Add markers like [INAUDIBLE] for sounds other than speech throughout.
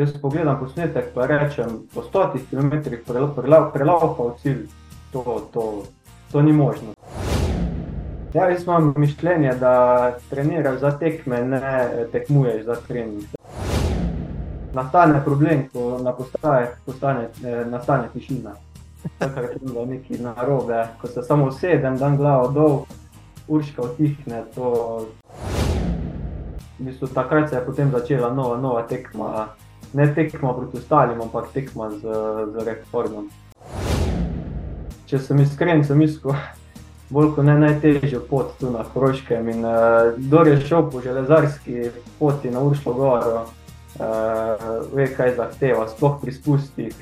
jaz pogledam posnetek, pa rečem, po stotih kilometrih prelaupa v cilj, to, to, to ni možno. Ja, jaz imam mišljenje, da treniraš za tekme, ne tekmuješ za trening. Nastane problem, ko na postajah postane, eh, nastane tišina. Tako je bilo nekaj narobe, ko se samo sedem, dan glavo dol, urška utihne. To... V bistvu, takrat se je potem začela nova, nova tekma. Ne tekma proti ostalim, ampak tekma z, z rekordom. Če sem iskren, sem iskal bolj kot ne najtežjo pot tu na Hrvaškem. In uh, kdo je šel po železarski poti na Urško goro, uh, ve, kaj zahteva, sploh pri spustih.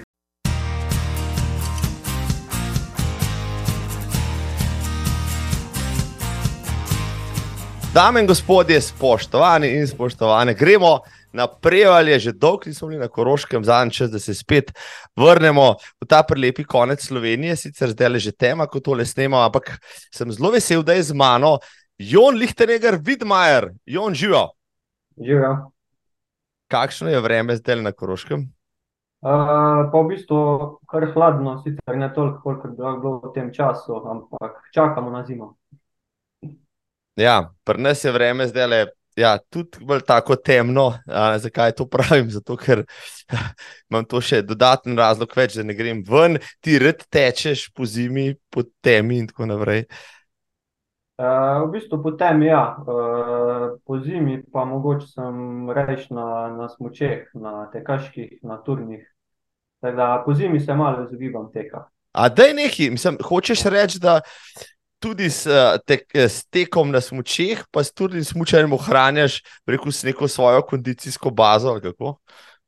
Dame in gospodje, spoštovani in spoštovane, gremo naprej, že dolgo nismo bili na Koroškem, zadnji čas, da se spet vrnemo v ta prelepi konec Slovenije. Sicer zdaj le že tema, ko tole snemamo, ampak sem zelo vesel, da je z mano Jon Lichtenegger, Vidmajer, Jon živijo. Živijo. Kakšno je vreme zdaj na Koroškem? Uh, pa v bistvu kar hladno, sicer ne toliko, koliko bi bilo v tem času, ampak čakamo na zimo. Ja, pri nas je vreme zdaj le. Ja, tudi bolj tako temno. A, zakaj to pravim? [LAUGHS] Zato, ker imam to še dodaten razlog, več, da ne grem ven, ti red tečeš po zimi, po temi in tako naprej. Uh, v bistvu po temi, ja, uh, po zimi pa mogoče sem rejš na, na smočeh, na tekaških, na turnih. Tako da po zimi se malo izogibam teka. A da je neki, mislim, hočeš reči, da tudi s, tek, s tekom na smočeh, pa tudi s smočanjem ohranjaš, rekel si, neko svojo kondicijsko bazo.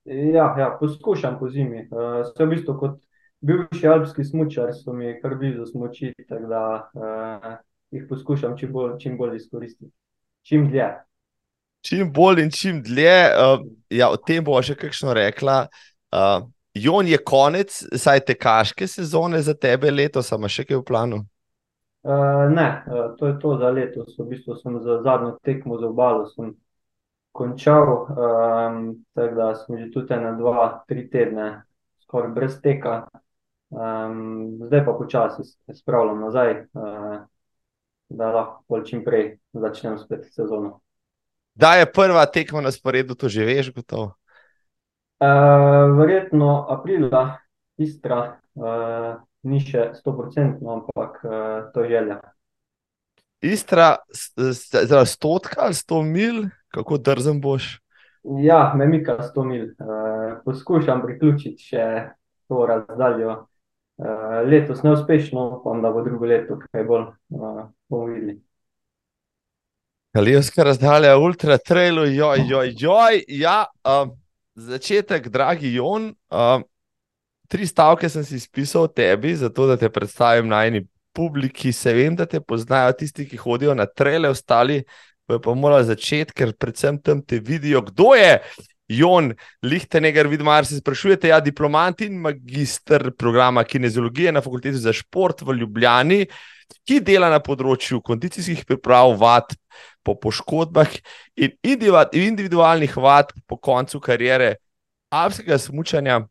Ja, ja, poskušam po zimi. Uh, v bistvu kot bivši alpski smočar, so mi kar blizu smoči, tako da uh, jih poskušam čim bolj, čim bolj izkoristiti. Čim dlje. Čim bolj in čim dlje. Uh, ja, o tem bo še kakšno rekla. Uh, Jon je konec, saj tekaške sezone za tebe letos, ali še kaj v planu? Uh, ne, uh, to je to za letos. V bistvu sem za zadnjo tekmo za obalo končal, um, tako da sem že tudi na dva, tri tedne skoraj brez teka. Um, zdaj pa počasi se spravljam nazaj, uh, da lahko čim prej začnem spet sezono. Da je prva tekma na sporedu, to že veš, gotovo. Uh, verjetno aprila, istra. Uh, ni še 100%, ampak uh, to je želja. Istra, zelo stotka ali 100 mil, kako drzen boš? Ja, me mika 100 mil. Uh, poskušam priključiti še to razdaljo. Uh, letos neuspešno, upam, da bo drugo leto kaj bolj uh, videli. Kalijska razdalja, ultra trailu, joj, joj, joj. Ja, uh, začetek, dragi Jon. Uh, tri stavke sem si pisal o tebi, zato da te predstavim na eni publiki. Se vem, da te poznajo tisti, ki hodijo na trele, ostali pa morajo začeti, ker predvsem tam te vidijo, kdo je. Jon, Lichtenegger, vidmar se sprašujete, ja, diplomant in magistr programa kineziologije na fakulteti za šport v Ljubljani, ki dela na področju kondicijskih priprav, vad po poškodbah in individualnih vad po koncu karijere alpskega smučanja.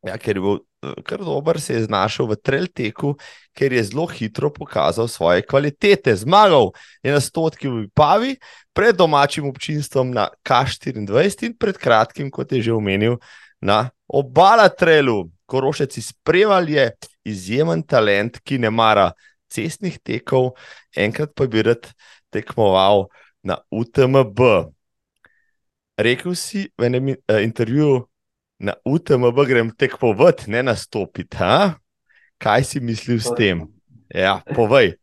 Ja, ker je bil eh, kar dober, se je znašel v Trelteku, ker je zelo hitro pokazal svoje kvalitete. Zmagal je na stotki v Pavi, pred domačim občinstvom na K24 in pred kratkim, kot je že omenil, na obala Trelu. Korošec izpreval je izjemen talent, ki ne mara cestnih tekov, enkrat pa bi rad tekmoval na UTMB. Rekel si v enem uh, intervjuju, na UTMB grem tekmovati, ne nastopiti. Ha? Kaj si mislil s tem? Ja, povej.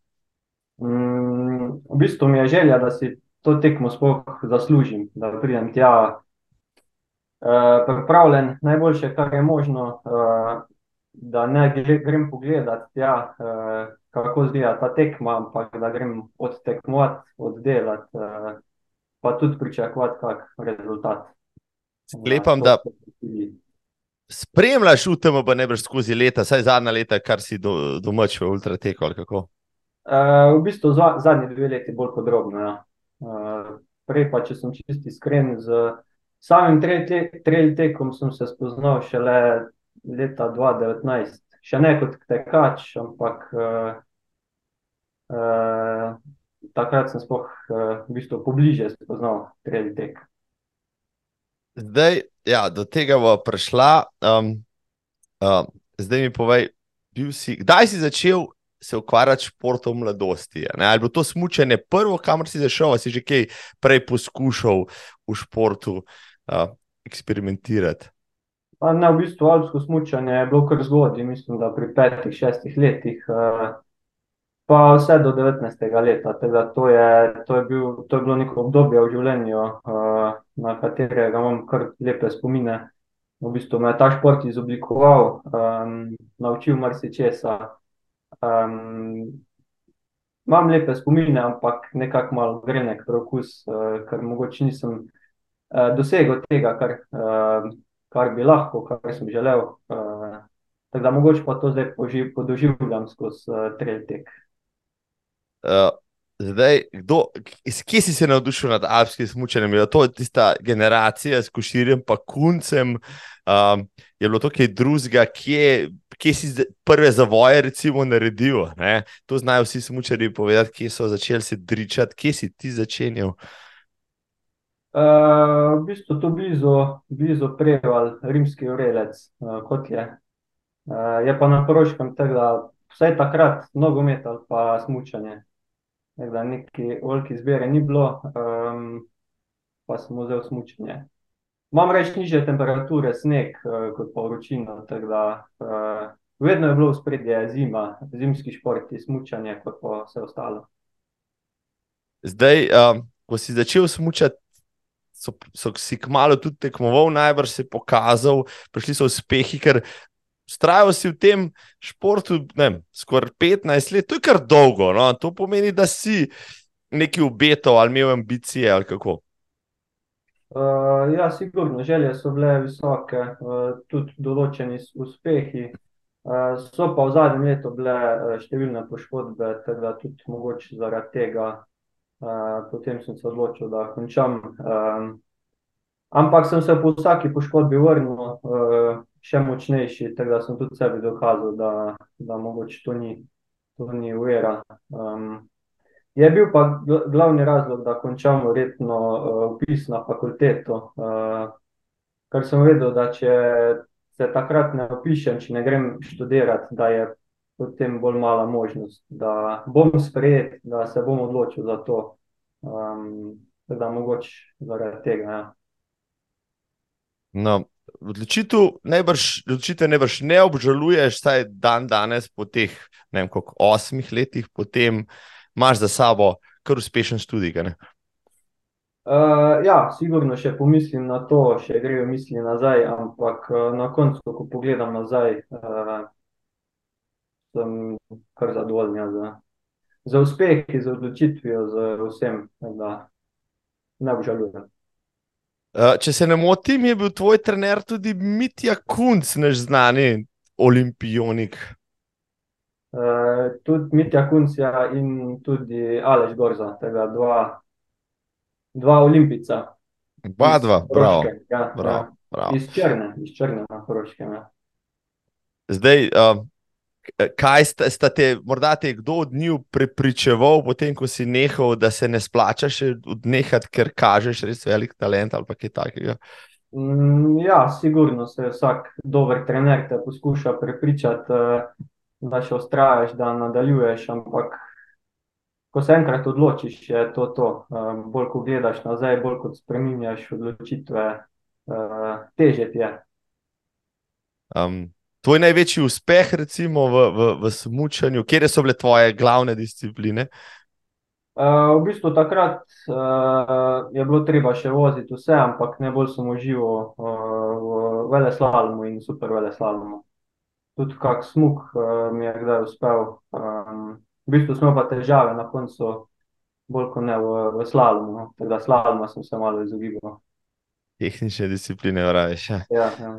Mm, v bistvu mi je želja, da si to tekmo sploh zaslužim, da pridem tja. Uh, pripravljen najboljše, kar je možno, uh, da ne grem pogledat, tja, uh, kako zgleda ta tekma, ampak da grem odtekmovati, oddelati, uh, pa tudi pričakovati kak rezultat. Sklepam, da spremljaš UTM, pa ne brž skozi leta, saj zadnja leta, kar si do, domač v ultrateku ali kako. Uh, v bistvu zadnji dve leti bolj podrobno. Ja. Uh, prej pa, če sem čisti iskren, z Samim trail tekom sem se spoznal šele leta 2019. Še ne kot tekač, ampak uh, uh, takrat sem spoh uh, v bistvu pobliže spoznal trail tek. Zdaj, ja, do tega bo prišla. Um, um, zdaj mi povej, si, kdaj si začel se ukvarjati s športom mladosti? Ali bo to smučanje prvo, kamor si zašel, si že kaj prej poskušal v športu uh, eksperimentirati? Pa ne, v bistvu alpsko smučanje je bilo kar zgodaj, mislim, da pri petih, šestih letih, pa vse do 19. leta. Teda to, je, to, je bil, to je bilo neko obdobje v življenju, na katerega imam kar lepe spomine. V bistvu me je ta šport izoblikoval, um, naučil marsikesa. Um, imam lepe spomine, ampak nekako malo grenek preokus, uh, ker mogoče nisem uh, dosegel tega, kar, uh, kar bi lahko, kar sem želel. Uh, tako da mogoče pa to zdaj podoživljam skozi uh, tretek. Uh. Zdaj, kdo, iz kje si se navdušil nad alpskim smočanjem? Je to tista generacija s koširjem, pa kuncem, um, je bilo to kaj drugega, kje, kje si prve zavoje, recimo, naredil? Ne? To znajo vsi smočari povedati, kje so začeli se dričati, kje si ti začenjal. Uh, v bistvu to blizu, blizu preval, rimski urelec, uh, kot je. Uh, je pa na Poroškem tega, vsaj takrat, nogomet ali pa smočanje. Da neki veliki zbere ni bilo, um, pa smo vzel smučanje. Imam reči niže temperature, sneg, uh, kot pa vročina. Da, uh, vedno je bilo v spredje zima, zimski šport, smučanje, kot pa vse ostalo. Zdaj, um, ko si začel smučati, so, so si kmalo tudi tekmoval, najbrž se je pokazal, prišli so uspehi, ker Strajal si v tem športu skoraj 15 let, to je kar dolgo. No? To pomeni, da si neki ubeto ali imel ambicije ali kako. Uh, ja, sigurno, želje so bile visoke, uh, tudi določeni uspehi. Uh, so pa v zadnjem letu bile številne poškodbe, tako da tudi mogoče zaradi tega. Uh, potem sem se odločil, da končam. Uh, ampak sem se po vsaki poškodbi vrnil. Uh, še močnejši, tako da sem tudi sebi dokazal, da, da mogoče to ni, ni uvera. Um, je bil pa glavni razlog, da končam verjetno uh, upis na fakulteto, uh, ker sem vedel, da če se takrat ne opišem, če ne grem študirati, da je potem bolj mala možnost, da bom sprejet, da se bom odločil za to. Um, da mogoče zaradi tega. Ja. No, odločitev najbrž, najbrž ne obžaluješ, saj dan danes, po teh ne vem, koliko osmih letih, potem imaš za sabo kar uspešen študij. Uh, ja, sigurno še pomislim na to, še grejo misli nazaj, ampak uh, na koncu, ko pogledam nazaj, uh, sem kar zadovoljen za, za uspeh, za odločitvijo, za vsem, da ne obžalujem. Eh, če se ne motim, je bil tvoj trener tudi Mitja Kunc, naš znani olimpijonik. Uh, tudi Mitja Kunc ja, in tudi Aleš Gorza, tega dva, dva olimpica. Dva, dva, bravo. Ja, bravo, ja. bravo. Iz črne, iz črne na Hrvaškem. Ja. Zdaj, uh, kaj sta, sta te, morda te kdo od njih prepričeval, potem ko si nehal, da se ne splača še odnehati, ker kažeš res velik talent ali kaj takega? Mm, ja, sigurno se vsak dober trener te poskuša prepričati, eh, da še ustrajaš, da nadaljuješ, ampak ko se enkrat odločiš, je to to. Eh, bolj ko gledaš nazaj, bolj kot spreminjaš odločitve, eh, teže ti je. Um, tvoj največji uspeh, recimo v, v, v smutku, kje so bile tvoje glavne discipline? Uh, v bistvu takrat uh, je bilo treba še voziti vse, ampak najbolj sem užival uh, v vele slalomu in super vele slalomu. Tudi kak smuk uh, mi je kdaj uspel. Um, v bistvu smo pa težave na koncu, bolj kot ne v, v slalomu. No. Teda slaloma sem se malo izogibal. Tehnične discipline, vraviš. Ja, ja.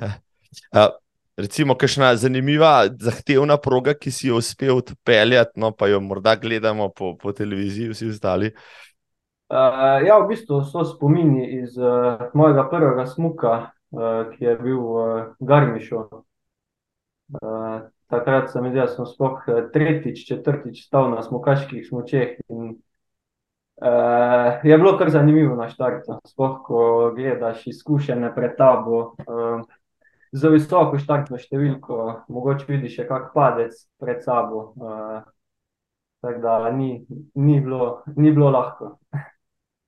Uh, [LAUGHS] recimo, kakšna zanimiva, zahtevna proga, ki si jo uspel odpeljati, no pa jo morda gledamo po, po televiziji, vsi ostali. Uh, ja, v bistvu so spomini iz uh, mojega prvega smuka, uh, ki je bil v uh, Garmišu. Uh, takrat sem videl, da sem sploh tretjič, četrtič stal na smokaških smočeh. In, uh, je bilo kar zanimivo na štartu, sploh ko gledaš izkušene pred tabo. Uh, za visoko štartno številko, mogoče vidiš še kak padec pred sabo. Uh, tako da ni, ni, bilo, ni bilo lahko.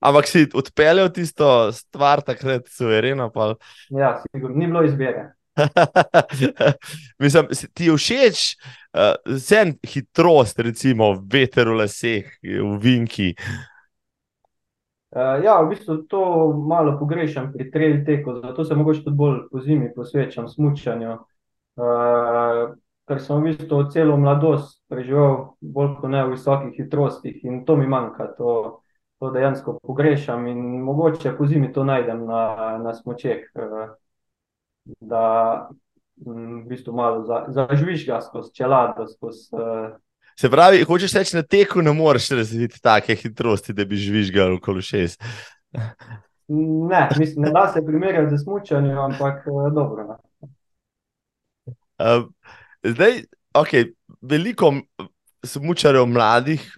Ampak si odpeljal tisto stvar, takrat suvereno. Pa... Ja, sigurno, ni bilo izbire. [LAUGHS] Mislim, ti je všeč uh, vse hitrost, recimo veter v laseh, v vinki. Uh, ja, v bistvu to malo pogrešam pri trail teku, zato se mogoče tudi bolj po zimi posvečam smučanju. Uh, ker sem v bistvu celo mladost preživel bolj kot ne v visokih hitrostih in to mi manjka. To, to dejansko pogrešam in mogoče po zimi to najdem na, na smočeh, eh, da mm, v bistvu malo za skozi čelado. Skozi, uh... Se pravi, hočeš reči, na teku ne moreš razviti take hitrosti, da bi žvižgal okoli šest. Ne, mislim, ne da se primerjati z smučanjem, ampak uh, dobro. Uh, zdaj, okay, veliko smučarjev mladih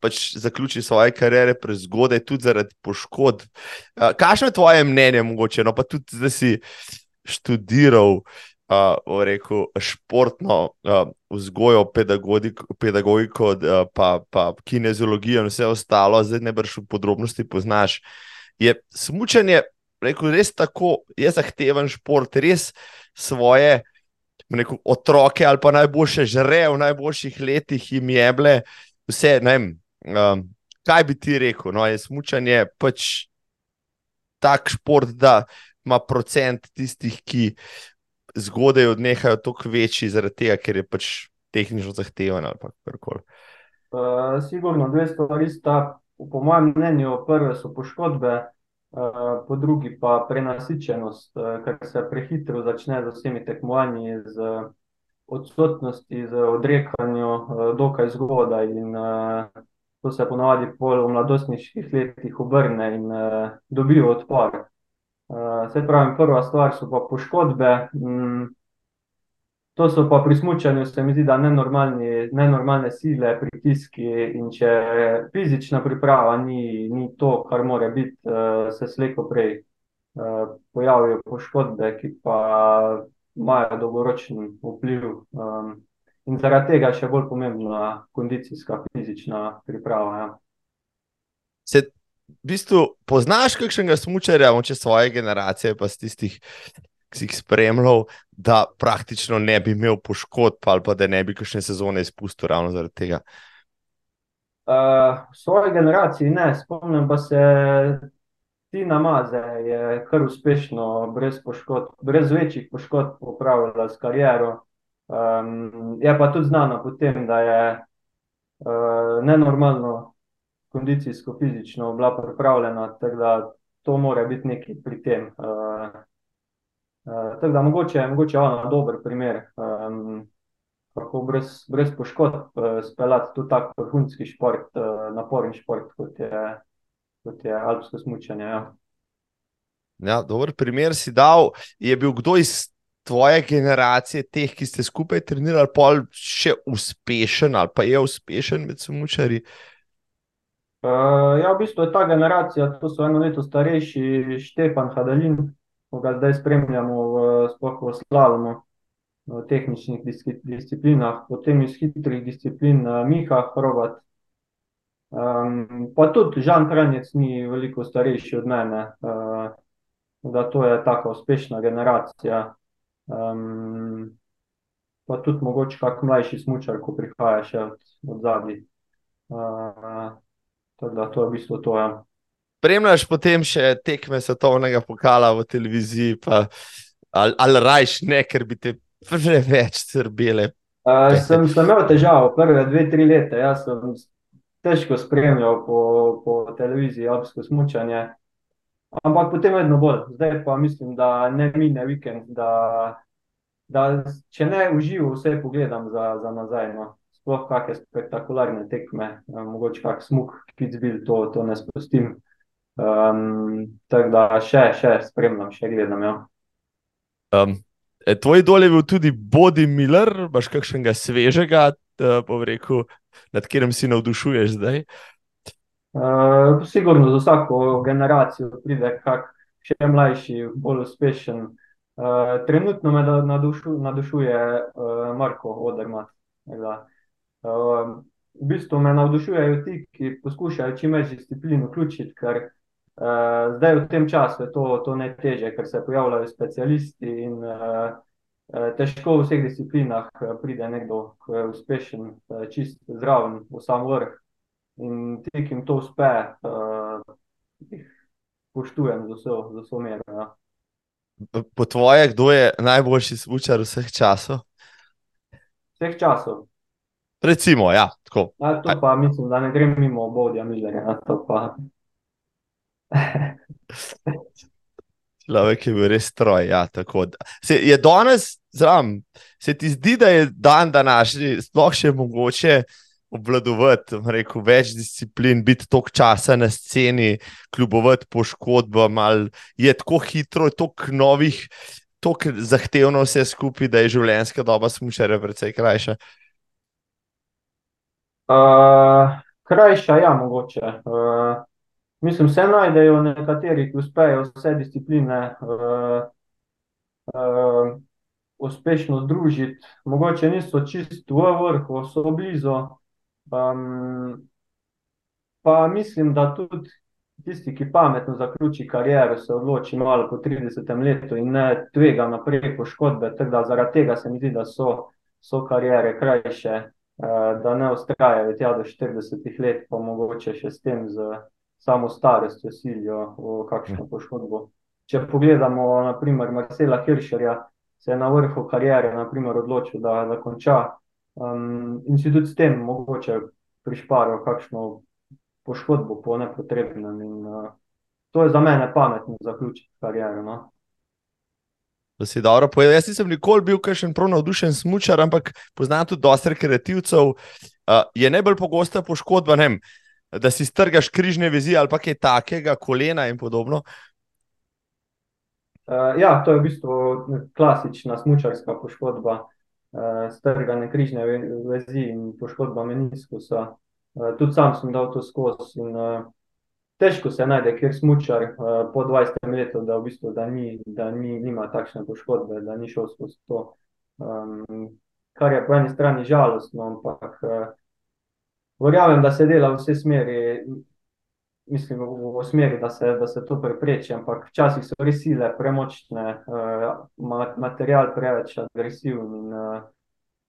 pač zaključi svoje kariere prezgodaj, tudi zaradi poškodb. Kakšno je tvoje mnenje, mogoče, no pa tudi, da si študiral, uh, rekel, športno uh, vzgojo, pedagogiko, uh, pa, pa kineziologijo in vse ostalo, zdaj ne brš v podrobnosti poznaš. Je smučanje, rekel, res tako, je zahteven šport, res svoje. Rekel, otroke ali pa najboljše žre v najboljših letih jim jeble, vse, ne vem, um, kaj bi ti rekel. No, je smučanje pač tak šport, da ima procent tistih, ki zgodaj odnehajo, toliko večji, zaradi tega, ker je pač tehnično zahteven ali karkoli. Uh, sigurno, dve stvari sta, po mojem mnenju, prve so poškodbe, uh, po drugi pa prenasičenost, uh, ker se prehitro začne z vsemi tekmovanji. Z, odsotnosti, z odrekanjem, uh, dokaj zgodaj. In uh, to se ponavadi v mladostniških letih obrne in uh, dobijo odpor. Uh, se pravi, prva stvar so pa poškodbe. Mm, To so pa pri smutku, se mi zdi, da nenormalne, nenormalne sile, pritiski. In če fizična priprava ni, ni to, kar mora biti, se slejko prej pojavijo poškodbe, ki pa imajo dolgoročen vpliv. Um, in zaradi tega je še bolj pomembna kondicijska, fizična priprava. Ja. Se v bistvu poznaš kakšnega smočarja, moče svoje generacije, pa si tistih, ki si jih spremljal, da praktično ne bi imel poškodb ali pa da ne bi kakšne sezone izpustil ravno zaradi tega. Uh, svoje generacije ne, spomnim pa se Tina Maze je kar uspešno, brez, poškod, brez večjih poškodb, upravljala s kariero. Um, je pa tudi znana po tem, da je uh, nenormalno kondicijsko, fizično bila pripravljena, tako da to mora biti nekaj pri tem. Uh, uh, tako da mogoče, mogoče ona dober primer, um, kako brez, brez poškodb uh, speljati tudi tak vrhunski šport, uh, naporen šport, kot je kot je alpsko smučanje. Ja. Ja, dober primer si dal. Je bil kdo iz tvoje generacije, teh, ki ste skupaj trenirali, pa še uspešen ali pa je uspešen med smučari? Uh, ja, v bistvu je ta generacija, to so eno leto starejši, Štefan Hadalin, ki ga zdaj spremljamo v, v slalomu, v tehničnih disciplinah, potem iz hitrih disciplin Miha Hrovat, Um, pa tudi Žan Kranjec ni veliko starejši od mene, uh, da to je tako uspešna generacija. Um, pa tudi mogoče kak mlajši smočar, ko prihaja še od, od zadnji. Uh, da, to je v bistvu to. Ja. Spremljaš potem še tekme svetovnega pokala v televiziji, pa, ali, ali rajš ne, ker bi te preveč srbele. Uh, sem, sem imel težavo, prve dve, tri leta. Jaz sem težko spremljal po, po televiziji, alpsko smučanje. Ampak potem vedno bolj. Zdaj pa mislim, da ne mine vikend, da, da če ne uživo, vse pogledam za, za nazaj. No. Sploh kakšne spektakularne tekme, uh, mogoče kak smuk, kicbil, to, to ne spustim. Um, tako da še, še spremljam, še gledam. Ja. Um, tvoj dol je bil tudi Bodi Miller, imaš kakšnega svežega, rekel, nad katerim si navdušuješ zdaj? Uh, sigurno za vsako generacijo pride kak še mlajši, bolj uspešen. Uh, trenutno me nadušu, nadušuje uh, Marko Odermat. V bistvu me navdušujejo ti, ki poskušajo čim več disciplin vključiti, ker uh, zdaj v tem času je to, to najtežje, ker se pojavljajo specialisti in uh, težko v vseh disciplinah pride nekdo, ki je uspešen, čist zraven, v sam vrh. In ti, ki jim to uspe, uh, spoštujem z vso, z vso mero. Ja. Po tvoje, kdo je najboljši smočar vseh časov? Vseh časov. Recimo, ja, tako. Ja, to pa mislim, da ne grem mimo obodja Millerja. [LAUGHS] Človek je bil res stroj. Ja, se, je danes, zram, se ti zdi, da je dan današnji sploh še mogoče obvladovati rekel, več disciplin, biti toliko časa na sceni, kljubovati poškodbam, ali je tako hitro, toliko novih, toliko zahtevno vse skupaj, da je življenjska doba smučera precej krajša. Uh, krajša, ja, mogoče. Uh, mislim, se najdejo nekateri, ki uspejo vse discipline. Uh, uh, Uspešno združiti, mogoče niso čisto v vrhu, so blizu, Um, pa mislim, da tudi tisti, ki pametno zaključi kariero, se odloči malo po 30 letu in ne tvega naprej poškodbe. Zaradi tega se mi zdi, da so, so karijere krajše, uh, da ne ustrajajo tja do 40 let, pa mogoče še s tem, z samo starostjo, silijo v kakšno poškodbo. Če pogledamo, naprimer, Marcela Hiršerja, se je na vrhu karijere naprimer, odločil, da, da konča. Um, in si tudi s tem mogoče prišparil kakšno poškodbo po nepotrebnem. In, uh, to je za mene pametno zaključiti kariero. No? Da si dobro povedal. Jaz nisem nikoli bil kakšen prav navdušen smočar, ampak poznam tudi dosta rekreativcev. Uh, je najbolj pogosta poškodba, vem, da si strgaš križne vezi ali pa kaj takega, kolena in podobno. Uh, ja, to je v bistvu klasična smočarska poškodba uh, strgane križne vezi in poškodba meniskusa. Uh, tudi sam sem dal to skozi. In, uh, težko se najde, ker smočar uh, po 20 letih, da, v bistvu, da, ni, da ni, nima takšne poškodbe, da ni šel skozi to. Um, kar je po eni strani žalostno, ampak uh, verjamem, da se dela v vse smeri mislim, v, v smeri, da se, da se to prepreči, ampak včasih so res sile premočne, uh, material preveč agresiven in uh,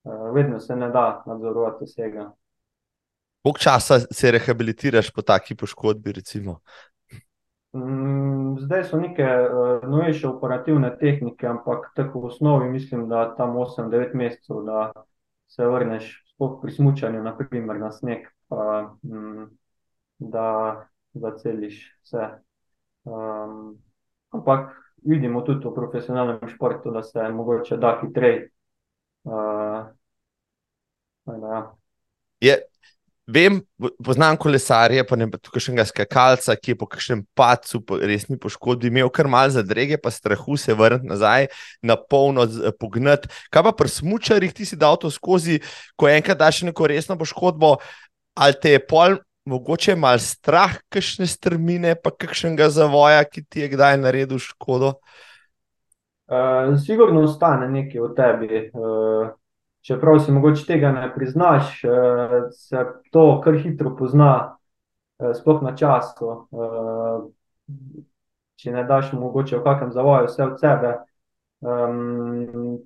uh, vedno se ne da nadzorovati vsega. Koliko časa se rehabilitiraš po taki poškodbi? Mm, zdaj so neke uh, novejše operativne tehnike, ampak tako v osnovi mislim, da tam 8-9 mesecev, da se vrneš pri smučanju, naprimer na sneg. Pa, mm, da zaceliš vse. Um, ampak vidimo tudi v profesionalnem športu, da se mogoče da hitreje. Uh, ja. Vem, poznam kolesarje, pa ne pa tukaj še enega skakalca, ki je po kakšnem pacu, po resni poškodbi, imel kar mal zadrege, pa strahu se vrniti nazaj, na polno pognati. Kaj pa pri smučarjih, ti si dal to skozi, ko enkrat daš neko resno poškodbo, ali te je pol mogoče malo strah, kakšne strmine, pa kakšnega zavoja, ki ti je kdaj naredil škodo? Uh, sigurno ostane nekaj v tebi. Uh, čeprav si mogoče tega ne priznaš, uh, se to kar hitro pozna, uh, sploh na času. Uh, če ne daš mogoče v kakšnem zavoju vse od sebe, um,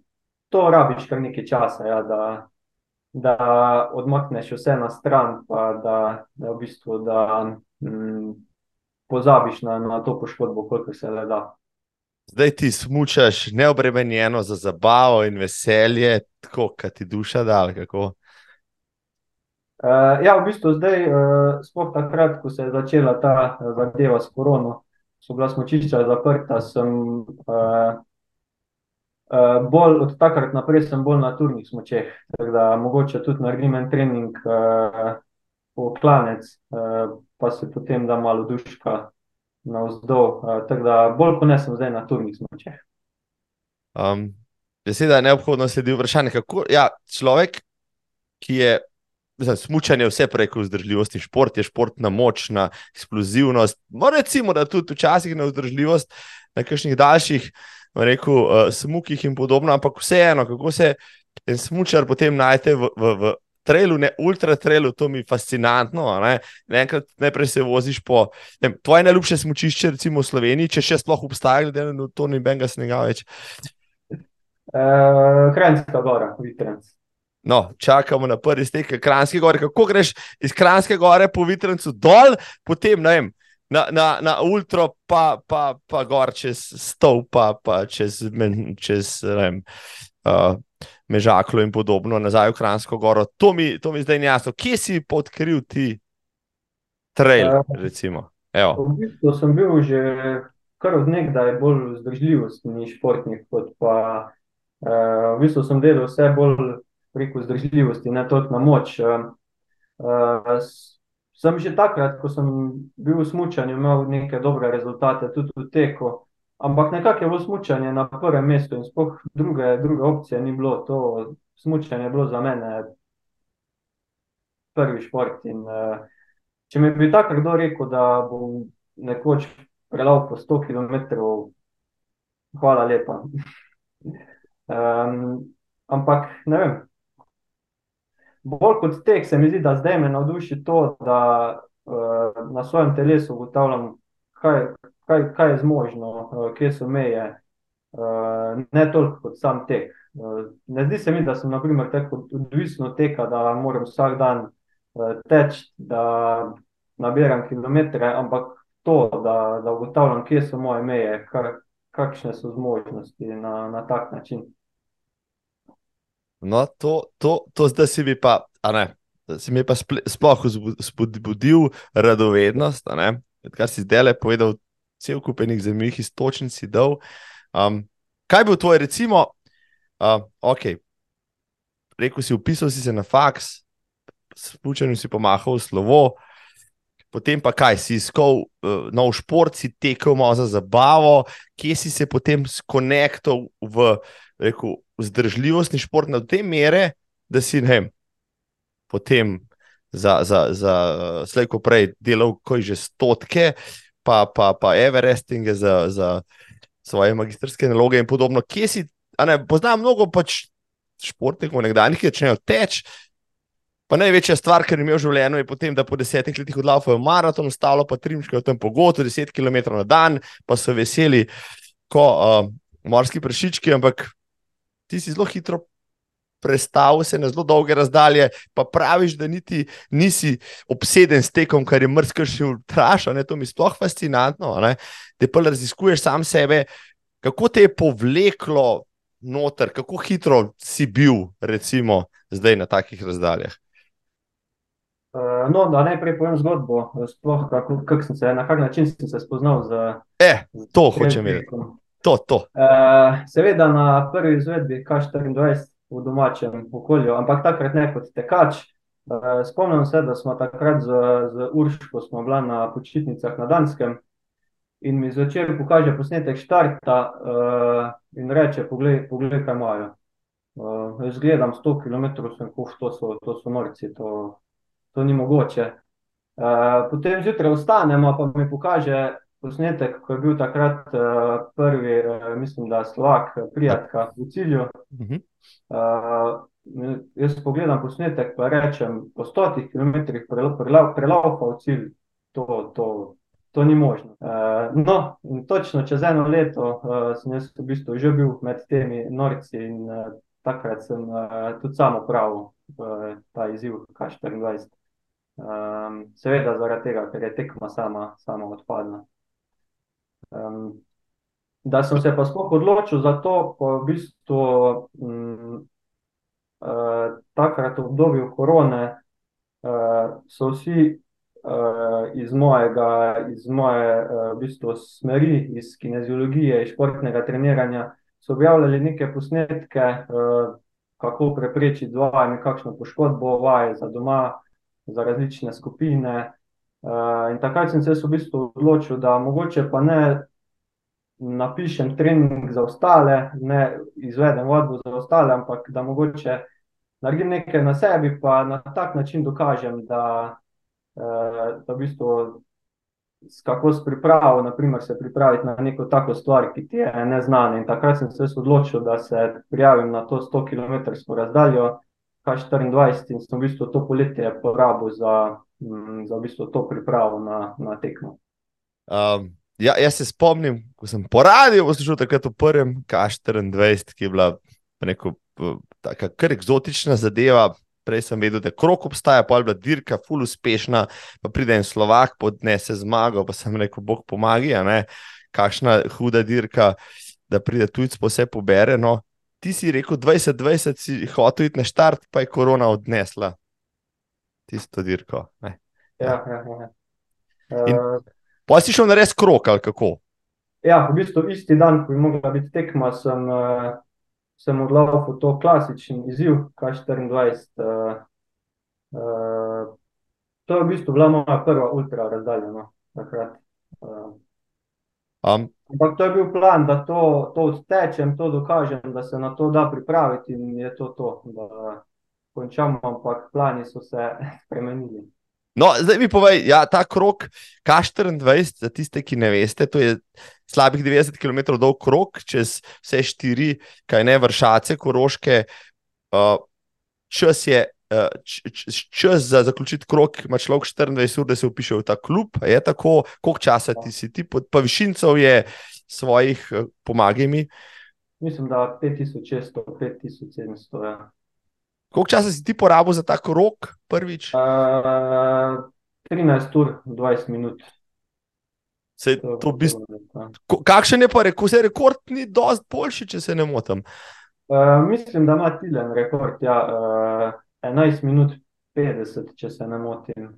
to rabiš kar nekaj časa, ja, da, da odmakneš vse na stran, pa da, da v bistvu da, mm, pozabiš na, na to poškodbo, koliko se le da. Zdaj ti smučaš neobremenjeno za zabavo in veselje, tako kot ti duša da. Uh, ja, v bistvu zdaj, uh, sploh takrat, ko se je začela ta zadeva s korono, so bila smočišča zaprta, sem uh, Uh, bolj od takrat naprej sem bolj na turnih smočeh, da mogoče tudi naredim en trening uh, v klanec, uh, pa se potem da malo duška na vzdolj. Uh, tako da bolj kot ne sem zdaj na turnih smočeh. Um, beseda je neobhodno sledi vprašanje, kako ja, človek, ki je. Smučanje je vse preko vzdržljivosti, šport je športna moč, na eksplozivnost. Morda recimo, da tudi včasih na vzdržljivost, na kakšnih daljših rekel, uh, smukih in podobno, ampak vseeno, kako se en smučar potem najde v, v, v trailu, ne ultra trailu, to mi je fascinantno. Ne? Enkrat najprej se voziš po ne, tvoje najljubše smučišče, recimo v Sloveniji, če še sploh obstaja, glede na to, ni benga snega več. Uh, Krajinska gora, Vitrenc. No, čakamo na prvi stek, Krajinske gore. Kako greš iz Krajinske gore po Vitrencu dol, potem vem na, na, na ultra, pa, pa, pa gor čez stol, pa, pa čez, čez vem, uh, Mežaklo in podobno, nazaj v Kransko goro. To mi, to mi zdaj ni jasno. Kje si podkril ti trail? Uh, v bistvu sem bil že kar od nekdaj bolj vzdržljivostni športnik. Pa, uh, v bistvu sem delal vse bolj preko vzdržljivosti, ne toliko na moč. Uh, uh, sem že takrat, ko sem bil v smutku, imel neke dobre rezultate, tudi v teku. Ampak nekako je bilo smutanje na prvem mestu in spoh druge, druge opcije ni bilo. To smutanje je bilo za mene prvi šport. In, uh, če mi bi tako kdo rekel, da bom nekoč prelal po 100 km, hvala lepa. [LAUGHS] um, ampak ne vem, bolj kot tek, se mi zdi, da zdaj me navduši to, da uh, na svojem telesu ugotavljam, kaj, kaj, kaj je zmožno, uh, kje so meje. Uh, ne toliko kot sam tek. Uh, ne zdi se mi, da sem naprimer, tako odvisen od teka, da moram vsak dan teči, da nabiram kilometre, ampak to, da, da ugotavljam, kje so moje meje, kar, kakšne so zmožnosti na, na tak način. No, to, to, to zdaj si mi pa, ne, si mi pa sploh spodbudil radovednost, kar si zdaj le povedal, cel kup enih zemljih istočnic si dal. Um, kaj bi tvoj, recimo, uh, ok, rekel si, upisal si se na faks, s pučanjem si pomahal slovo. Potem pa kaj, si iskal uh, nov šport, si tekel malo za zabavo, kje si se potem skonektal v rekel, vzdržljivostni šport na te mere, da si ne vem, potem za, za, za slejko prej delal kot že stotke, pa, pa, pa Everestinge za, za svoje magistrske naloge in podobno. Kje si, ne, poznam mnogo pač športnikov, nekdanjih, ki začnejo teči. Pa največja stvar, kar je imel v življenju, je potem, da po desetih letih odlaufajo maraton, ostalo pa trimčke v tem pogodu, deset km na dan, pa so veseli, ko uh, morski prešički, ampak ti si zelo hitro prestavil se na zelo dolge razdalje, pa praviš, da niti nisi obseden s tekom, kar je mrzko še vprašal. To mi je sploh fascinantno. Da pa raziskuješ sam sebe, kako te je povleklo noter, kako hitro si bil, recimo, zdaj na takih razdaljah. Uh, no, da najprej povem zgodbo, sploh, kako, kak se, na kak način sem se spoznal z. Eh, to hočem vedeti. To, to. Uh, seveda na prvi izvedbi K24 v domačem okolju, ampak takrat ne kot tekač. Uh, spomnim se, da smo takrat z, z Urško smo bili na počitnicah na Danskem in mi zvečer pokaže posnetek štarta uh, in reče: Poglej, poglej kaj imajo. Uh, jaz gledam 100 km, sem kuf, to so, to so norci, to, to ni mogoče. Uh, potem zjutraj vstanemo, pa mi pokaže posnetek, ko je bil takrat uh, prvi, uh, mislim, da Slovak, prijatelj v cilju. Uh, jaz pogledam posnetek, pa rečem, po stotih kilometrih prelaupa v cilj, to, to, to ni možno. Uh, no, in točno čez eno leto uh, sem jaz v bistvu že bil med temi norci in uh, takrat sem uh, tudi sam upravil uh, ta izziv K24. Um, seveda zaradi tega, ker je tekma sama, sama odpadla. Um, da sem se pa sploh odločil za to, ko v bistvu um, uh, takrat v obdobju korone uh, so vsi uh, iz mojega, iz moje uh, v bistvu smeri, iz kineziologije, iz športnega treniranja, so objavljali neke posnetke, uh, kako preprečiti zvajanje, kakšno poškodbo vaje za doma, za različne skupine. Uh, in takrat sem se v bistvu odločil, da mogoče pa ne napišem trening za ostale, ne izvedem vadbo za ostale, ampak da mogoče naredim nekaj na sebi, pa na tak način dokažem, da, uh, da v bistvu kako s pripravo, naprimer, se pripraviti na neko tako stvar, ki ti je neznana. In takrat sem se odločil, da se prijavim na to 100 km razdaljo, K24 in sem v bistvu to poletje porabil za, mm, za v bistvu to pripravo na, na tekmo. Um, ja, jaz se spomnim, ko sem po radiju poslušal takrat v prvem K24, ki je bila neko, tako kar eksotična zadeva, prej sem vedel, da krok obstaja, pa je bila dirka, ful uspešna, pa pride en Slovak, podnese zmago, pa sem rekel, Bog pomagi, kakšna huda dirka, da pride tujc, pa vse pobere. No, ti si rekel, 2020 si hotel iti na štart, pa je korona odnesla tisto dirko. Ja, ja, ja. Uh, pa si šel na res krok ali kako? Ja, v bistvu isti dan, ko je mogla biti tekma, sem. Uh sem odločil to klasičen izziv, K24. Uh, uh, to je v bistvu bila moja prva ultra razdaljena. Uh, um. Ampak to je bil plan, da to, to odtečem, to dokažem, da se na to da pripraviti in je to to, da končamo, ampak plani so se [LAUGHS] spremenili. No, zdaj mi povej, ja, ta krok K24, za tiste, ki ne veste, to je slabih 90 km dolg krok čez vse štiri, kaj ne vršace, koroške. Uh, čas je. Čas za zaključiti krok, ima človek 24 ur, da se upiše v ta klub. Je tako, koliko časa ti si ti, pa višincev je svojih, pomagaj mi. Mislim, da 5600, 5700. Ja. Koliko časa si ti porabil za ta krok, prvič? Uh, 13 ur, 20 minut. Se, to bist... Kakšen je pa rekel, se rekord ni dosti boljši, če se ne motim? Uh, mislim, da ima tilen rekord, ja, uh, 11 minut 50, če se ne motim.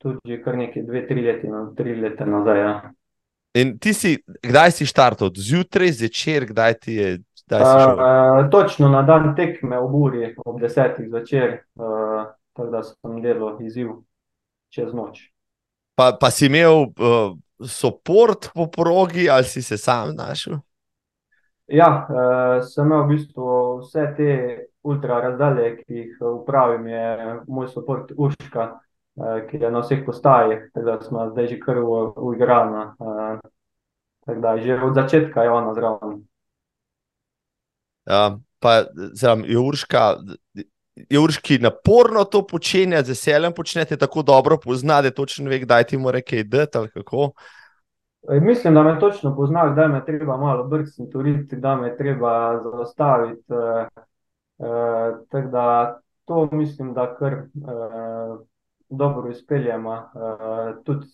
Tudi kar nekaj, dve, tri leta, no, tri leta nazaj. Ja. In ti si, kdaj si štartal, zjutraj, zvečer, kdaj ti je? Kdaj uh, točno na dan tekme v Buri, ob desetih zvečer, uh, tako da sem delal izziv čez noč. Pa, pa si imel uh, podporo po progi, ali si se sam znašel? Ja, uh, sem imel v bistvu vse te ultra razdalje, ki jih upravim, je moj podpor Urška, uh, ki je na vseh postajah, tako da smo zdaj že kar uigrana. Uh, tako da že od začetka je ona zraven. Ja, pa zelo je Urška. Je urški naporno to počenjati, z veseljem počnete tako dobro, poznate točno, ve, kdaj ti mora kaj dati ali kako. E, mislim, da me točno pozna, da me treba malo brcniti, da me treba zaustaviti. Eh, eh, tako da to mislim, da kar eh, dobro izpeljemo. Eh, tudi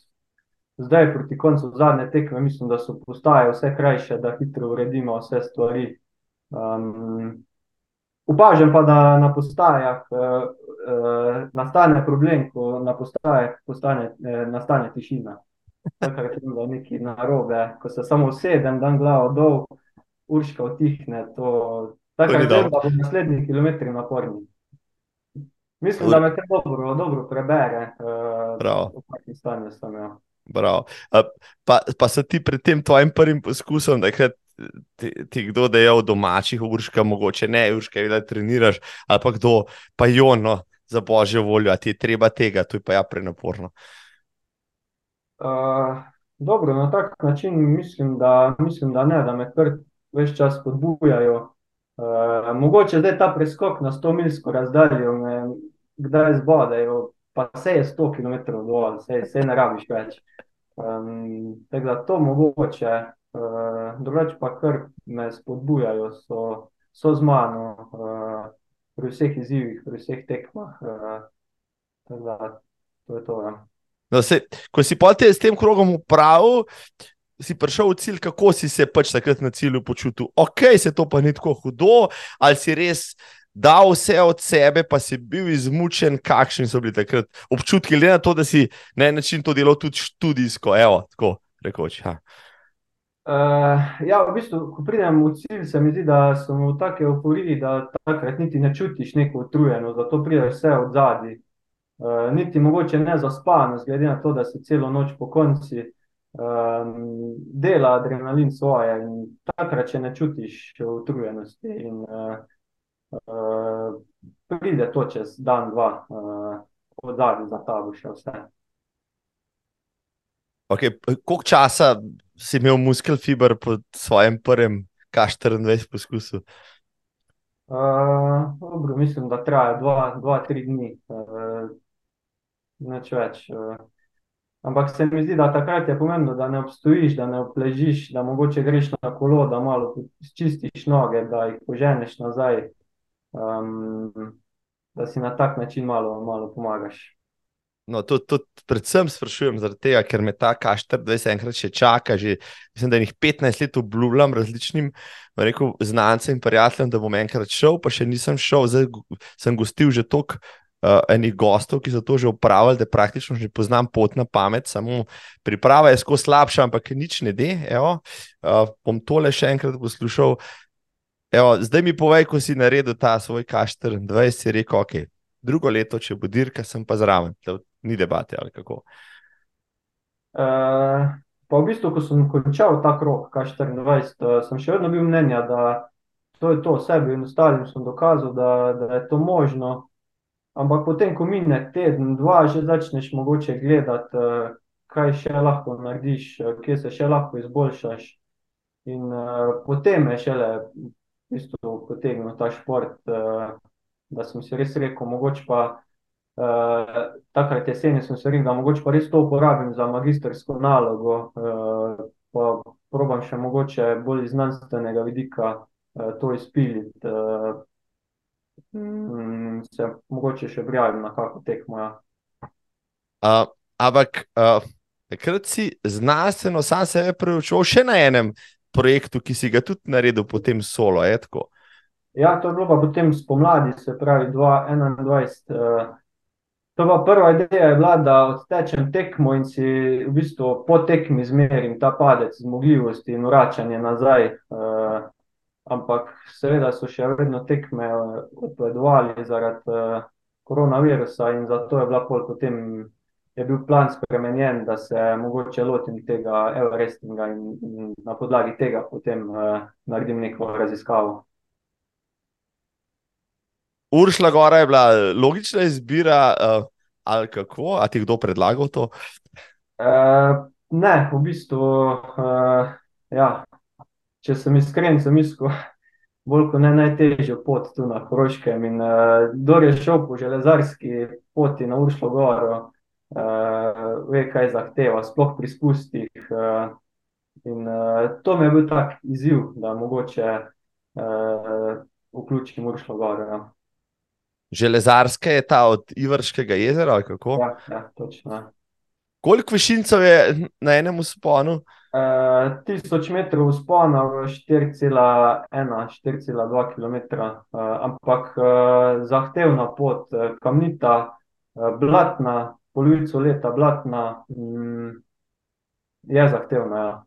zdaj, proti koncu zadnje tekme, mislim, da so postaje vse krajše, da hitro uredimo vse stvari. Um, Upažam pa, da na postajah uh, uh, nastane problem, ko na postajah postane, uh, nastane tišina. Tako da je nekaj narobe, ko se samo sedem, dan glavo dol, urška utihne. Tako da v naslednjih kilometrih naporni. Mislim, da me te dobro, dobro prebere. Uh, v kakšnem stanju sem. Ja. Pa, pa so ti pred tem tvojim prvim poskusom, da je ti, ti kdo dejal domačih urška, mogoče ne urška, da treniraš, ali pa kdo, pa jono za božjo voljo, a ti je treba tega, to je pa ja prenaporno. Uh, dobro, na tak način mislim, da, mislim, da ne, da me kar več čas podbujajo. Uh, mogoče zdaj ta preskok na 100 milsko razdaljo, me kdaj zbodajo, pa vse je 100 km dovolj, vse ne rabiš več. Um, tako da to mogoče, uh, drugače pa kar me spodbujajo, so, so z mano uh, pri vseh izzivih, pri vseh tekmah. Uh, tako da to je to. Ja. No, se, ko si pa te s tem krogom upravil, si prišel v cilj, kako si se pač takrat na cilju počutil. Ok, se to pa ni tako hudo, ali si res dal vse od sebe, pa si bil izmučen, kakšni so bili takrat občutki, glede na to, da si na en način to delal tudi študijsko, evo, tako rekoč. Ha. Uh, ja, v bistvu, ko pridem v cilj, se mi zdi, da sem v taki euforiji, da takrat niti ne čutiš neko utrujenost, zato pride vse od zadaj. Uh, niti mogoče ne zaspan, glede na to, da se celo noč po konci um, dela adrenalin svoje in takrat, če ne čutiš utrujenosti. In, uh, uh, pride to čez dan, dva, uh, od zadaj za ta bo še vse. Okay, koliko časa si imel muskel fiber po svojem prvem K24 poskusu? Uh, dobro, mislim, da traja dva, dva tri dni, uh, neč več. Uh. Ampak se mi zdi, da takrat je pomembno, da ne obstojiš, da ne obležiš, da mogoče greš na kolo, da malo čistiš noge, da jih poženeš nazaj, um, da si na tak način malo, malo pomagaš. No, to, to predvsem sprašujem, tega, ker me ta K24 enkrat še čaka. Že, mislim, da jih 15 let obljubljam različnim rekel, znancem in prijateljem, da bom enkrat šel, pa še nisem šel. Zdaj sem gostil že toliko uh, enih gostov, ki so to že upravili, da praktično že poznam pot na pamet. Samo priprava je skozi slabša, ampak nič ne de. Evo, uh, bom tole še enkrat poslušal. Evo, zdaj mi povej, ko si naredil ta svoj K24, si rekel, ok. Drugo leto, če bo dirka, sem pa zraven ni debate ali kako. Uh, pa v bistvu, ko sem končal ta krok, K24, uh, sem še vedno bil mnenja, da to je to, sebi in ostalim sem dokazal, da, da je to možno. Ampak potem, ko mine teden, dva, že začneš mogoče gledati, uh, kaj še lahko narediš, uh, kje se še lahko izboljšaš. In uh, potem je šele v bistvu potegnil ta šport, uh, da sem si res rekel, mogoče pa. Uh, takrat jeseni sem se rekel, da mogoče pa res to uporabim za magistrsko nalogo, uh, pa probam še mogoče bolj iz znanstvenega vidika uh, to izpiliti. Uh, se mogoče še prijavim na kako tekmo. Ja. Uh, ampak, takrat uh, si znanstveno sam sebe preučil še na enem projektu, ki si ga tudi naredil potem solo. Ja, to je bilo pa potem spomladi, se pravi 2021. Uh, To pa prva ideja je bila, da odtečem tekmo in si v bistvu po tekmi zmerim ta padec zmogljivosti in vračanje nazaj. Uh, ampak seveda so še vedno tekme eh, odpovedovali zaradi uh, koronavirusa in zato je, potem, je bil plan spremenjen, da se mogoče lotim tega Everestinga in, in na podlagi tega potem uh, naredim neko raziskavo. Uršla Gora je bila logična izbira, uh, ali kako, ali ti kdo predlagal to? Uh, ne, v bistvu, uh, ja. Če sem iskren, sem iskal bolj kot ne najtežjo pot tu na Hrvaškem. In uh, kdo je šel po železarski poti na Uršlo Goro, uh, ve, kaj zahteva, sploh pri spustih. Uh, in uh, to mi je bil tak izziv, da mogoče uh, vključim Uršlo Goro. Ja. Železarska je ta od Ivrškega jezera. Ja, ja, točno. Koliko višincev je na enem sponu? Uh, tisoč metrov spona, 4,1-4,2 km, uh, ampak uh, zahtevna pot, kamnita, uh, blatna, polovico leta blatna, um, je zahtevna. Ja.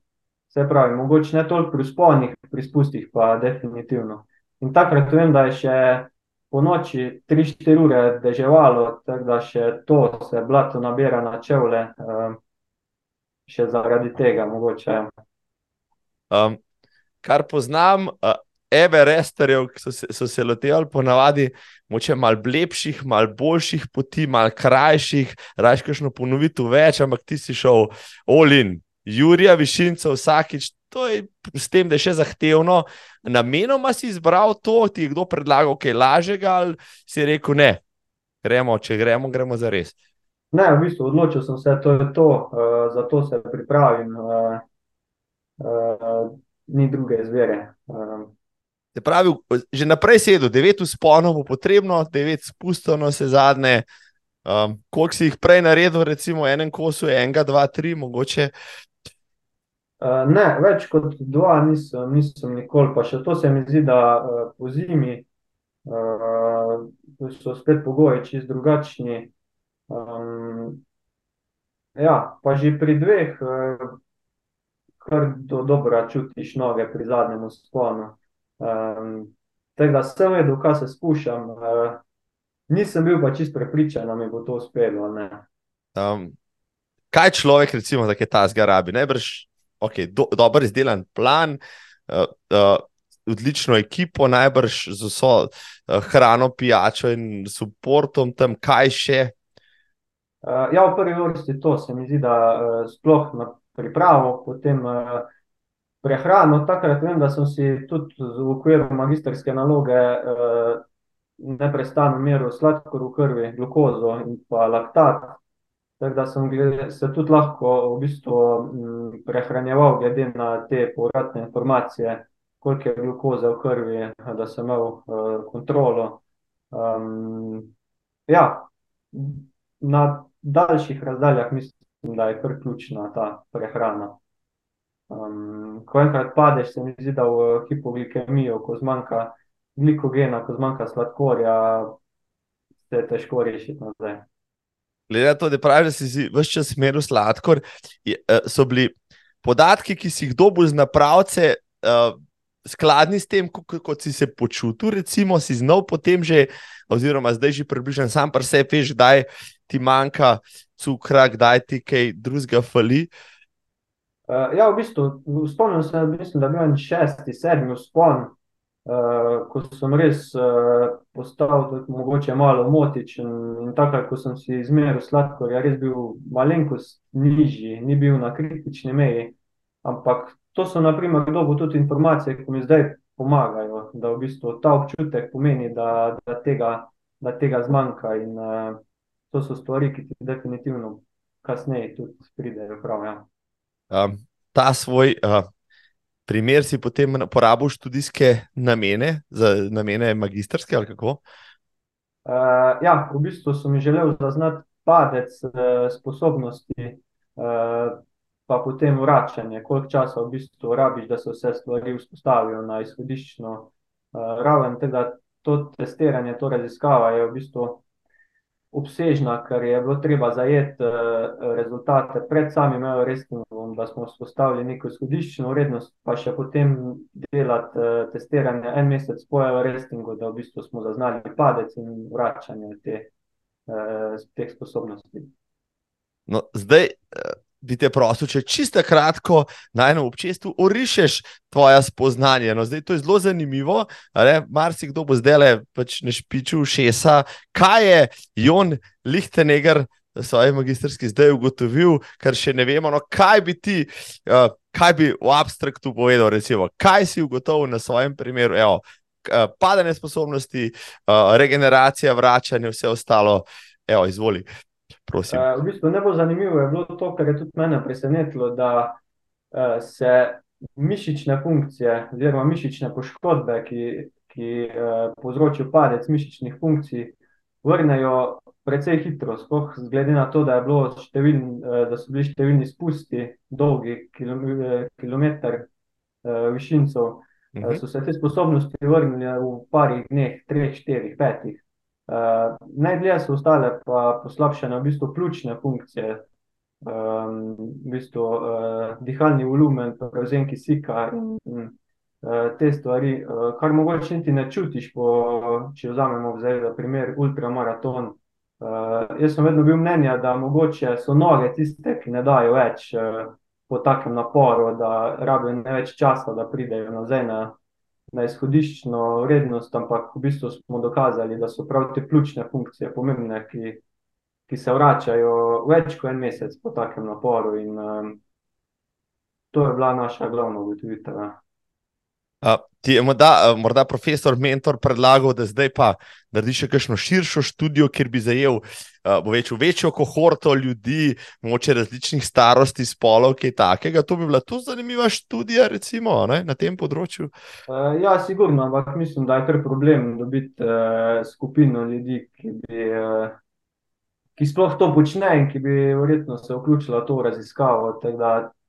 Se pravi, mogoče ne toliko pri sponih, pri spustih pa definitivno. In takrat vem, da je še po noči 3-4 ure deževalo, tako da še to se blato nabira na čevlje, um, še zaradi tega mogoče. Um, kar poznam, uh, Everesterjev, ki so se, so se lotevali ponavadi, moče mal lepših, mal boljših poti, mal krajših, rajškašno ponoviti več, ampak ti si šel Olin, Jurija Višinca vsakič to je s tem, da je še zahtevno. Namenoma si izbral to, ti je kdo predlagal kaj lažjega, ali si rekel, ne, gremo, če gremo, gremo za res. Ne, v bistvu odločil sem se, to je to, uh, zato se pripravim. Uh, uh, ni druge izbire. Uh. Se pravi, že naprej sedem, devet usponov bo potrebno, devet spustov, no se zadnje. Um, koliko si jih prej naredil, recimo, enem kosu, enega, dva, tri, mogoče ne, več kot dva nisem, nisem nikoli, pa še to se mi zdi, da uh, po zimi uh, so spet pogoji čist drugačni. Um, ja, pa že pri dveh kar do dobro čutiš noge pri zadnjem usponu. Um, tako da sem vedel, kaj se spuščam. Uh, nisem bil pa čist prepričan, da mi bo to uspelo. Um, kaj človek, recimo, da je ta zgarabi? Najbrž okay, do, dobro izdelan plan, uh, uh, odlično ekipo, najbrž z vso uh, hrano, pijačo in suportom tam, kaj še. Uh, ja, v prvi vrsti to se mi zdi, da uh, sploh na pripravo, potem uh, prehrano. Takrat vem, da sem si tudi v okviru magistrske naloge uh, neprestano meril sladkor v krvi, glukozo in pa laktat. Tako da sem se tudi lahko v bistvu mm, prehranjeval, glede na te povratne informacije, koliko je glukoze v krvi, da sem imel uh, kontrolo. Um, ja, na daljših razdaljah mislim, da je kar ključna ta prehrana. Um, ko enkrat padeš, se mi zdi, da v hipoglikemijo, ko zmanjka glikogena, ko zmanjka sladkorja, se je težko rešiti nazaj. Glede na to, da praviš, da si vse čas meril sladkor, eh, so bili podatki, ki si jih dobil z napravce, uh, skladni s tem, kot, kot si se počutil, recimo, si znal potem že, oziroma zdaj že približno sam pri sebi, veš, kdaj ti manjka cukra, kdaj ti kaj drugega fali. Uh, ja, v bistvu, spomnim se, mislim, da je bil en šesti, sedmi spon, uh, ko sem res uh, postal tudi mogoče malo motičen in takrat, ko sem si izmeril sladkor, je res bil malenkost nižji, ni bil na kritični meji, ampak to so naprimer dobo tudi informacije, ki mi zdaj pomagajo, da v bistvu ta občutek pomeni, da, da, tega, da tega zmanjka in uh, to so stvari, ki ti definitivno kasneje tudi pridejo prav. Ja. Um, ta svoj uh, primer si potem porabil študijske namene, za namene magistrske ali kako? Uh, ja, v bistvu sem želel zaznati padec uh, sposobnosti, uh, pa potem vračanje, koliko časa v bistvu rabiš, da se vse stvari vzpostavijo na izhodiščno uh, raven. Teda to testiranje, to raziskava je v bistvu obsežna, ker je bilo treba zajeti uh, rezultate pred samim restingom, da smo vzpostavili neko izhodiščno vrednost, pa še potem delati uh, testiranje en mesec po restingu, da v bistvu smo zaznali padec in vračanje te, uh, teh sposobnosti. No, zdaj, bi te prosil, če čisto kratko na enem občestvu orišeš tvoje spoznanje. No, zdaj, to je zelo zanimivo. Marsikdo bo zdaj le pač nešpičil šesa, kaj je Jon Lichtenegger. Svoje magistrski zdaj ugotovil, kar še ne vemo, no, kaj bi ti, uh, kaj bi v abstraktu povedal, recimo, kaj si ugotovil na svojem primeru, evo, uh, padanje sposobnosti, uh, regeneracija, vračanje, vse ostalo, evo, izvoli. Uh, Prosim. Uh, v bistvu najbolj zanimivo je bilo to, kar je tudi mene presenetilo, da uh, se mišične funkcije, oziroma mišične poškodbe, ki, ki uh, povzročijo padec mišičnih funkcij, vrnejo precej hitro. Sploh glede na to, da, številn, uh, da so bili številni spusti, dolgi kilometr višincov, uh, uh, so se te sposobnosti vrnile v parih dneh, treh, štirih, petih. Uh, Najdlje so ostale pa poslabšene v bistvu ključne funkcije, um, v bistvu uh, dihalni volumen, prevzem kisika in, in uh, te stvari, uh, kar mogoče niti ne čutiš, po, če vzamemo zdaj za primer ultramaraton. Uh, jaz sem vedno bil mnenja, da mogoče so noge tiste, ki ne dajo več uh, po takem naporu, da rabijo ne več časa, da pridejo nazaj na na izhodiščno vrednost, ampak v bistvu smo dokazali, da so prav te ključne funkcije pomembne, ki, ki se vračajo več kot en mesec po takem naporu. In, um, to je bila naša glavna ugotovitev. Ja. Ti je morda, morda profesor, mentor predlagal, da zdaj pa narediš še kakšno širšo študijo, kjer bi zajel bo več, večjo kohorto ljudi, moče različnih starosti, spolov, kaj takega. To bi bila tu zanimiva študija, recimo ne, na tem področju. Ja, sigurno, ampak mislim, da je kar problem dobiti uh, skupino ljudi, ki, bi, uh, ki sploh to počne in ki bi verjetno se vključila v to raziskavo.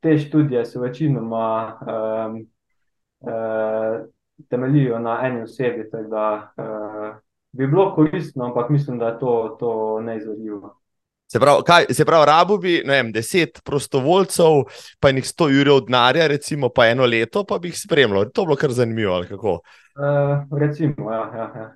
Te študije so večinoma. Um, uh, temeljijo na eni osebi. Da, uh, bi bilo koristno, ampak mislim, da je to, to neizvedljivo. Se pravi, kaj, se pravi, rabo bi vem, deset prostovoljcev, pa jih sto jurjev denarja, recimo pa eno leto, pa bi jih spremljal. To bi bilo kar zanimivo. Uh, recimo, ja. ja, ja.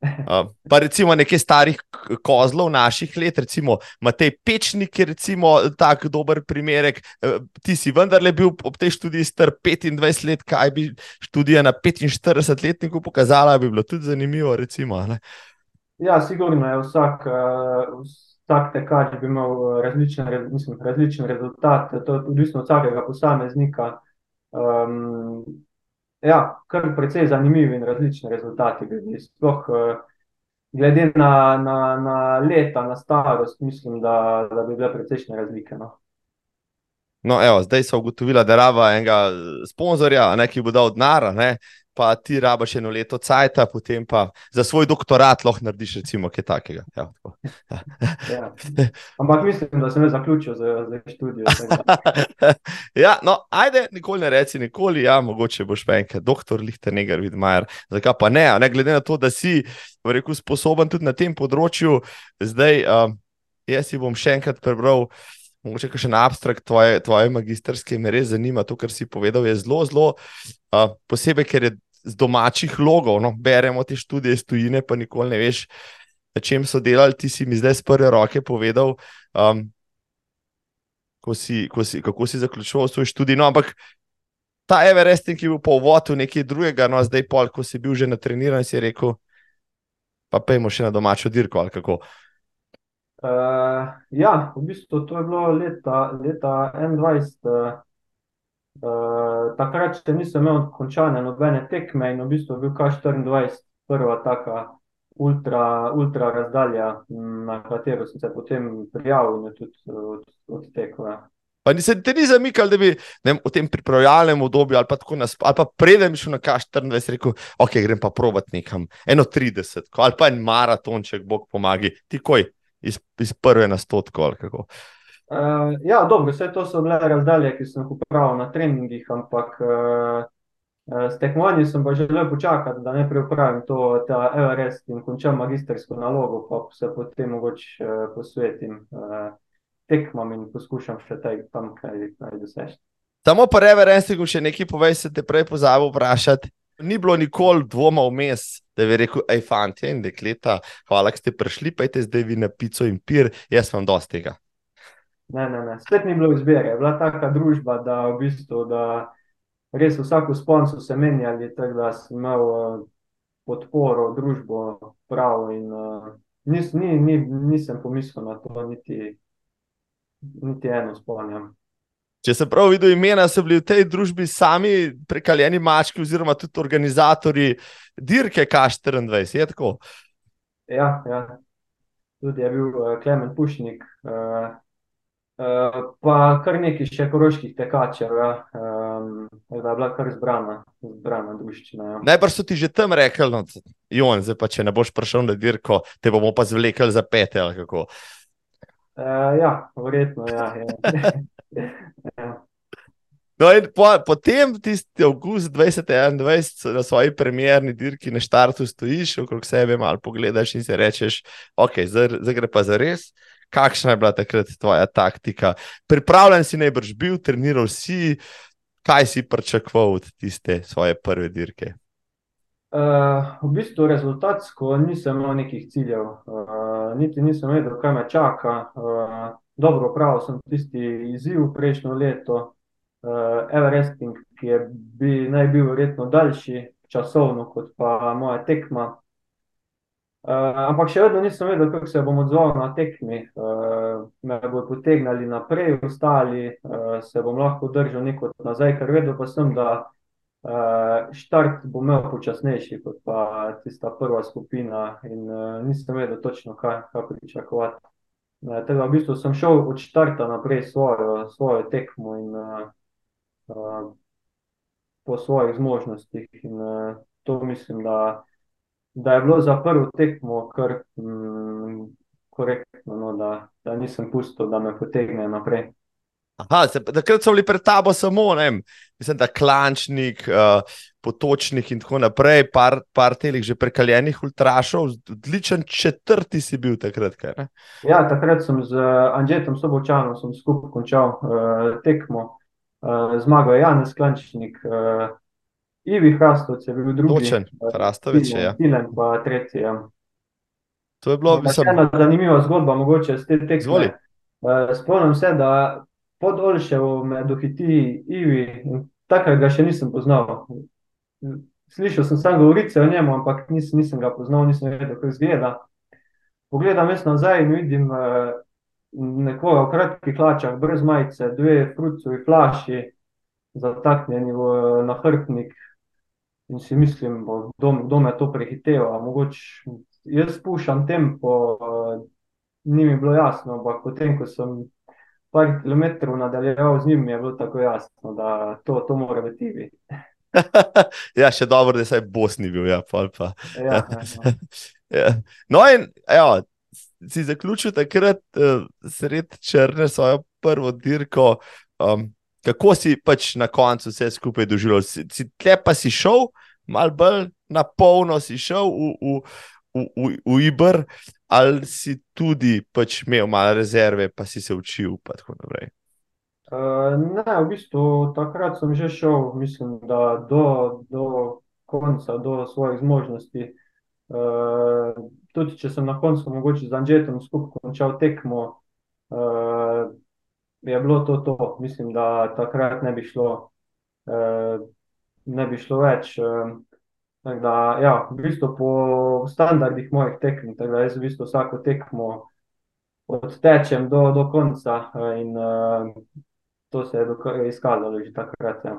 Uh, pa recimo nekaj starih kozlov naših let, recimo Matej Pečnik je recimo tak dober primerek. Uh, ti si vendarle bil ob tej študiji star 25 let, kaj bi študija na 45 letniku pokazala, bi bilo tudi zanimivo. Recimo, ja, sigurno je vsak. Uh, Vsak tekač bi imel različen, mislim, različen rezultat, to je odvisno od vsakega posameznika. Um, ja, kar precej zanimivi in različni rezultati bi bili. Sploh uh, glede na, na, na leta, na starost, mislim, da, da bi bile precejšnje razlike. No. No, evo, zdaj so ugotovili, da raba enega sponzorja, ki bo dal denar, pa ti rabaš eno leto cajt, potem pa za svoj doktorat lahko narediš, recimo, kaj takega. Ja, ja. Ampak mislim, da sem zaključil z, z študijo. [LAUGHS] ja, no, ajde, nikoli ne reci, nikoli, ja, mogoče boš pa enkrat doktor, lihter, negar, vidmajer. Zakaj pa ne, ne, glede na to, da si, rekel, sposoben tudi na tem področju, zdaj um, jaz si bom še enkrat prebral. Mogoče še na abstrakt tvoje, tvoje magistrske me res zanima. To, kar si povedal, je zelo, zelo uh, posebej, ker je z domačih logov, no, beremo te študije iz tujine, pa nikoli ne veš, na čem so delali. Ti si mi zdaj z prve roke povedal, um, ko si, ko si, kako si zaključoval svoj študij. No, ampak ta Everesting, ki je bil po uvodu nekaj drugega, no, zdaj pol, ko si bil že na treniranju, si rekel, pa pejmo še na domačo dirko ali kako. Ja, v bistvu to je bilo leta, leta 2021. Uh, takrat še nisem imel končane nobene tekme in v bistvu bil K24 prva taka ultra, ultra razdalja, na katero sem se potem prijavil in tudi odtekel. Od ja. Pa nisem te ni zamikal, da bi ne, v tem pripravljalnem obdobju ali pa tako nasplošno, ali pa predem šel na K24 rekel, ok, grem pa provat nekam, eno 30, ali pa en maratonček, bog pomagi, ti koj iz, iz prve na stotko ali kako. Uh, ja, dobro, vse to so bile razdalje, ki sem jih upravil na treningih, ampak uh, s tekmovanjem sem pa želel počakati, da ne preupravim to, Everest in končam magistersko nalogo, pa se potem mogoče uh, posvetim uh, tekmam in poskušam še taj, tam kaj, kaj doseči. Samo po Everestu, še nekaj povej, se te prej pozabil vprašati. Ni bilo nikoli dvoma vmes, da bi rekel, hej, fanti in dekleta, hvala, da ste prišli, pa je zdaj vi na pico in pir, jaz vam dosti tega. Ne, ne, ne. Spet ni bilo izbire. Bila taka družba, da v bistvu, da res vsak uspon so se menjali, tako da sem imel uh, podporo, družbo prav. In, uh, nis, ni, ni, nisem pomislil na to, niti, niti eno spomnjam. Če se prav videl, imena so bili v tej družbi sami prekaljeni mački, oziroma tudi organizatori dirke K24. Je tako? Ja, ja. tudi je bil uh, Klemen Pušnik. Uh, Eh, pa kar nekaj še koroških tekačev, ja. um, da je bila kar zbrana, zbrana družščina. Ja. Najbrž so ti že tam rekli, no, Jon, zdaj pa če ne boš prišel na dirko, te bomo pa zvlekli za pete ali kako. Uh, ja, verjetno, ja. ja. [LAUGHS] ja. No, in po, potem, tisti avgust 2021, na svoji premjerni dirki na štartu stojiš, okrog sebe malo pogledaš in si rečeš, ok, zdaj gre pa za res kakšna je bila takrat tvoja taktika? Pripravljen si najbrž bil, treniral si, kaj si pričakoval od tiste svoje prve dirke? Uh, v bistvu rezultatsko nisem imel nekih ciljev, uh, niti nisem vedel, kaj me čaka. Uh, dobro, prav sem tisti izziv prejšnjo leto, uh, Everesting, ki je bi, naj bil verjetno daljši časovno kot pa moja tekma. Uh, ampak še vedno nisem vedel, kako se bom odzval na tekmi. Uh, me bo potegnili naprej, ostali, uh, se bom lahko držal neko nazaj, ker vedel pa sem, da uh, štart bo imel počasnejši kot pa tista prva skupina in uh, nisem vedel točno, kaj, kaj pričakovati. Uh, teda v bistvu sem šel od štarta naprej svojo, svojo tekmo in uh, uh, po svojih zmožnostih in uh, to mislim, da da je bilo za prvo tekmo kar mm, korektno, no, da, da nisem pustil, da me potegne naprej. Aha, se, takrat so bili pred tabo samo, ne vem, mislim, da klančnik, uh, potočnik in tako naprej, par, par telih že prekaljenih ultrašov, odličen četrti si bil takrat. Kaj, ne? Ja, takrat sem z Anžetom Sobočanom skupaj končal uh, tekmo. Uh, zmagal je Janes Klančnik, uh, Ivi Hrastovec je bil drugi. Točen, Hrastovec je. Ja. Tilen pa tretji. Ja. To je bilo, mislim. Ena zanimiva zgodba, mogoče z te tekme. Zvoli. Uh, spomnim se, da pod Olševo me dohiti Ivi takrat ga še nisem poznal. Slišal sem samo govorice o njemu, ampak nisem, nisem ga poznal, nisem vedel, kako izgleda. Pogledam jaz nazaj in vidim uh, nekoga v kratkih hlačah, brez majice, dve frucovi flaši, zataknjeni v nahrbtnik. In si mislim, kdo, kdo me to prehiteva. Mogoče jaz spuščam tempo, uh, ni mi bilo jasno, ampak potem, ko sem par kilometrov nadaljeval z njim, je bilo tako jasno, da to, to mora biti Ivi. [LAUGHS] ja, še dobro, da je Bosni bil, ja, pa. Ja, ja, ja. [LAUGHS] ja. No, in evo, si zaključil takrat uh, sred črne svojo prvo dirko. Um, kako si pač na koncu vse skupaj doživel? Si, si tle pa si šel, malo bolj na polno si šel v, v, v, v, v Ibr, ali si tudi pač imel malo rezerve, pa si se učil. Uh, ne, v bistvu takrat sem že šel, mislim, da do, do konca, do svojih zmožnosti. Uh, tudi če sem na koncu, mogoče z Anžetom skupaj končal tekmo, uh, je bilo to to. Mislim, da takrat ne bi šlo, uh, ne bi šlo več. Uh, Da, ja, v bistvu po standardih mojih tekem, tako da jaz v bistvu vsako tekmo odtečem do, do konca in uh, to se je izkazalo že takrat. Ja.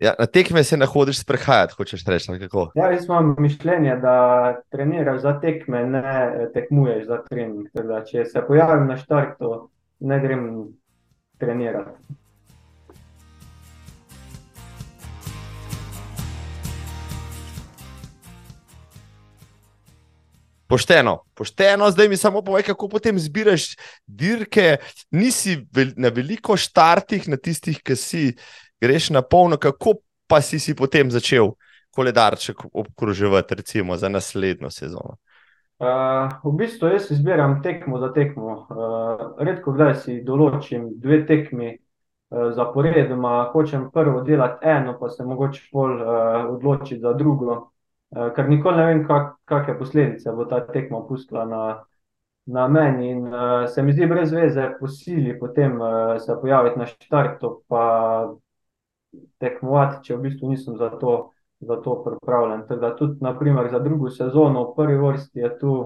Ja, na tekme se ne hodiš sprehajati, hočeš reči. Ja, jaz imam mišljenje, da treniraš za tekme, ne tekmuješ za trening. Da, če se pojavim na štartu, ne grem trenirati. Pošteno, pošteno, zdaj mi samo povej, kako potem zbiraš dirke. Nisi na veliko štartih, na tistih, ki si greš na polno, kako pa si, si potem začel koledarček obkroževati, recimo za naslednjo sezono. Uh, v bistvu jaz izbiram tekmo za tekmo. Uh, redko kdaj si določim dve tekmi uh, zaporedoma, hočem prvo delati eno, pa se mogoče pol uh, odločiti za drugo. Eh, ker nikoli ne vem, kak, kakšne posledice bo ta tekma pustila na, na meni. In, uh, se mi zdi brez veze, posili potem uh, se pojaviti na štartu, pa tekmovati, če v bistvu nisem za to, za to pripravljen. Tako da tudi, naprimer, za drugo sezono, v prvi vrsti je tu,